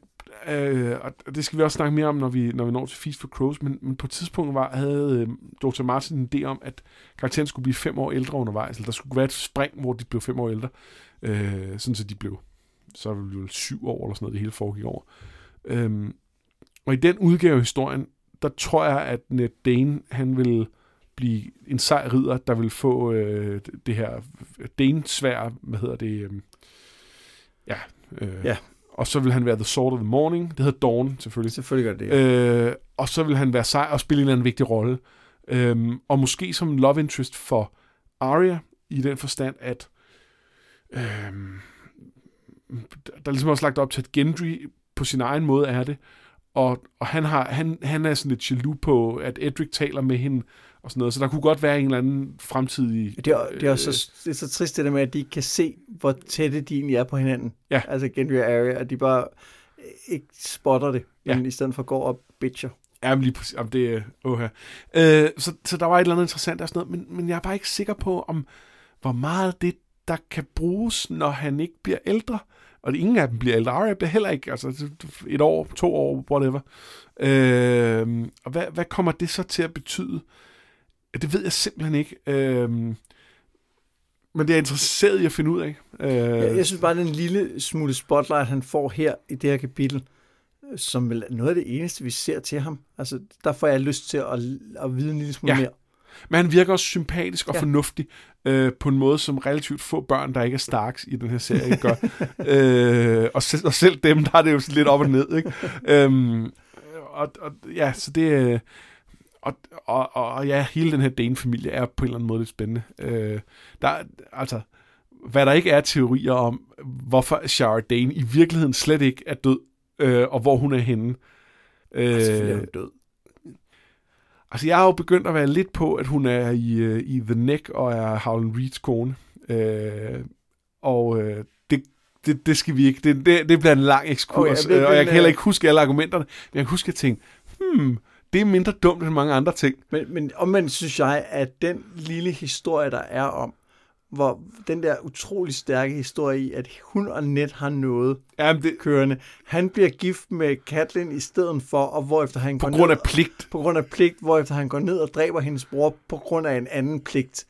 øh, og det skal vi også snakke mere om, når vi, når vi når til Feast for Crows, men, men på et tidspunkt var, havde øh, Dr. Martin en idé om, at karakteren skulle blive fem år ældre undervejs, eller der skulle være et spring, hvor de blev fem år ældre, øh, sådan så de blev så var det syv år eller sådan noget, det hele foregik over. Øhm, og i den udgave af historien, der tror jeg, at Ned Dane, han vil blive en sej ridder, der vil få øh, det her Dane-svær, hvad hedder det? Øh, ja, øh, Ja. Og så vil han være The Sword of the Morning. Det hedder Dawn, selvfølgelig. Selvfølgelig gør det det. Øh, og så vil han være sej og spille en eller anden vigtig rolle. Øhm, og måske som love interest for Arya, i den forstand, at øhm, der er ligesom også lagt op til, at Gendry på sin egen måde er det. Og, og han, har, han, han er sådan lidt jaloux på, at Edric taler med hende og sådan noget. Så der kunne godt være en eller anden fremtidig... Det er, det er også så, det er så trist det der med, at de ikke kan se, hvor tætte de egentlig er på hinanden. Ja. Altså Gendry og Arya, at de bare ikke spotter det, men Ja. i stedet for går og bitcher. Jamen lige præcis, jamen, det er uh, øh, så, så der var et eller andet interessant og sådan noget, men, men jeg er bare ikke sikker på, om hvor meget det, der kan bruges, når han ikke bliver ældre. Og det, ingen af dem bliver ældre. Arya bliver heller ikke, altså et år, to år, whatever. Øh, og hvad, hvad kommer det så til at betyde? Det ved jeg simpelthen ikke. Øh, men det er interesseret i at finde ud af. Øh, Jeg, jeg synes bare, den lille smule spotlight, han får her i det her kapitel, som vel er noget af det eneste, vi ser til ham. Altså, der får jeg lyst til at, at vide en lille smule Ja. mere. Men han virker også sympatisk og ja. Fornuftig øh, på en måde, som relativt få børn, der ikke er Starks i den her serie, gør. *laughs* øh, og, selv, og selv dem, der er det jo lidt op og ned. Ikke? *laughs* øhm, og, og, ja, så det... øh, Og, og, og, og ja, hele den her Dane-familie er på en eller anden måde lidt spændende. Øh, der, er- altså, hvad der ikke er teorier om, hvorfor Shara Dane i virkeligheden slet ikke er død, øh, og hvor hun er henne. Øh, Selvfølgelig er hun død. Altså, jeg har jo begyndt at være lidt på, at hun er i, øh, i The Neck og er Howland Reeds kone. Øh, og øh, det, det, det skal vi ikke. Det, det, det bliver en lang ekskurs, Okay, okay, det- og jeg kan heller ikke huske alle argumenterne, men jeg kan huske, at jeg tænkte, hmm, det er mindre dumt end mange andre ting. Men, men omvendt synes jeg, at den lille historie, der er om, hvor den der utrolig stærke historie i, at hun og Ned har noget Jamen, det, kørende. Han bliver gift med Katlin i stedet for, og hvorefter han på går grund ned, af pligt. på grund af pligt, hvorefter han går ned og dræber hendes bror på grund af en anden pligt.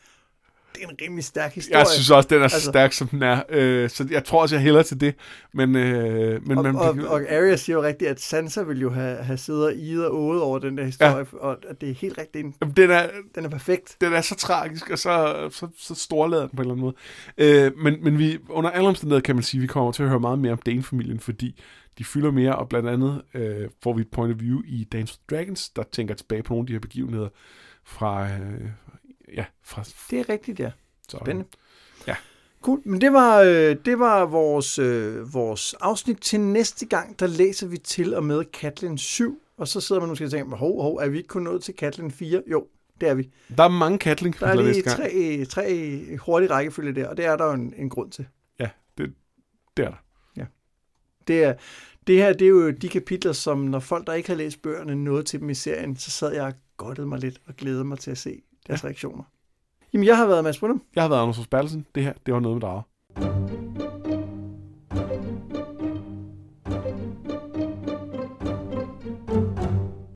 Det er en rimelig stærk historie. Jeg synes også, den er så Altså- stærk, som den er. Øh, så jeg tror også, jeg hælder til det. Men, øh, men og, man, og, og Arya siger jo rigtigt, at Sansa ville jo have, have siddet og idet og ået over den der historie, ja. og at det er helt rigtigt. Jamen, den er, Den er perfekt. den er så tragisk, og så, så, så storladen på en eller anden måde. Øh, men, men vi, under alle omstændigheder kan man sige, at vi kommer til at høre meget mere om Dane-familien, fordi de fylder mere, og blandt andet øh, får vi et point of view i Dance of Dragons, der tænker tilbage på nogle af de her begivenheder fra, øh, ja, fra Det er rigtigt, ja. så, Spændende. Ja. Cool, men det var, øh, det var vores, øh, vores afsnit til næste gang, der læser vi til og med Katlin 7, og så sidder man måske og tænker, hov, hov, er vi ikke kun nået til Katlin 4? Jo, det er vi. Der er mange katling Der er lige næste gang. tre, tre hurtige rækkefølge der, og det er der jo en, en grund til. Ja, det, det er der. Det, er, det her, det er jo de kapitler, som når folk, der ikke har læst bøgerne, nåede til dem i serien, så sad jeg og godtede mig lidt og glædede mig til at se deres ja. reaktioner. Jamen, jeg har været Mads Brunham. Jeg har været Anders Bertelsen. Det her, det var noget med drager.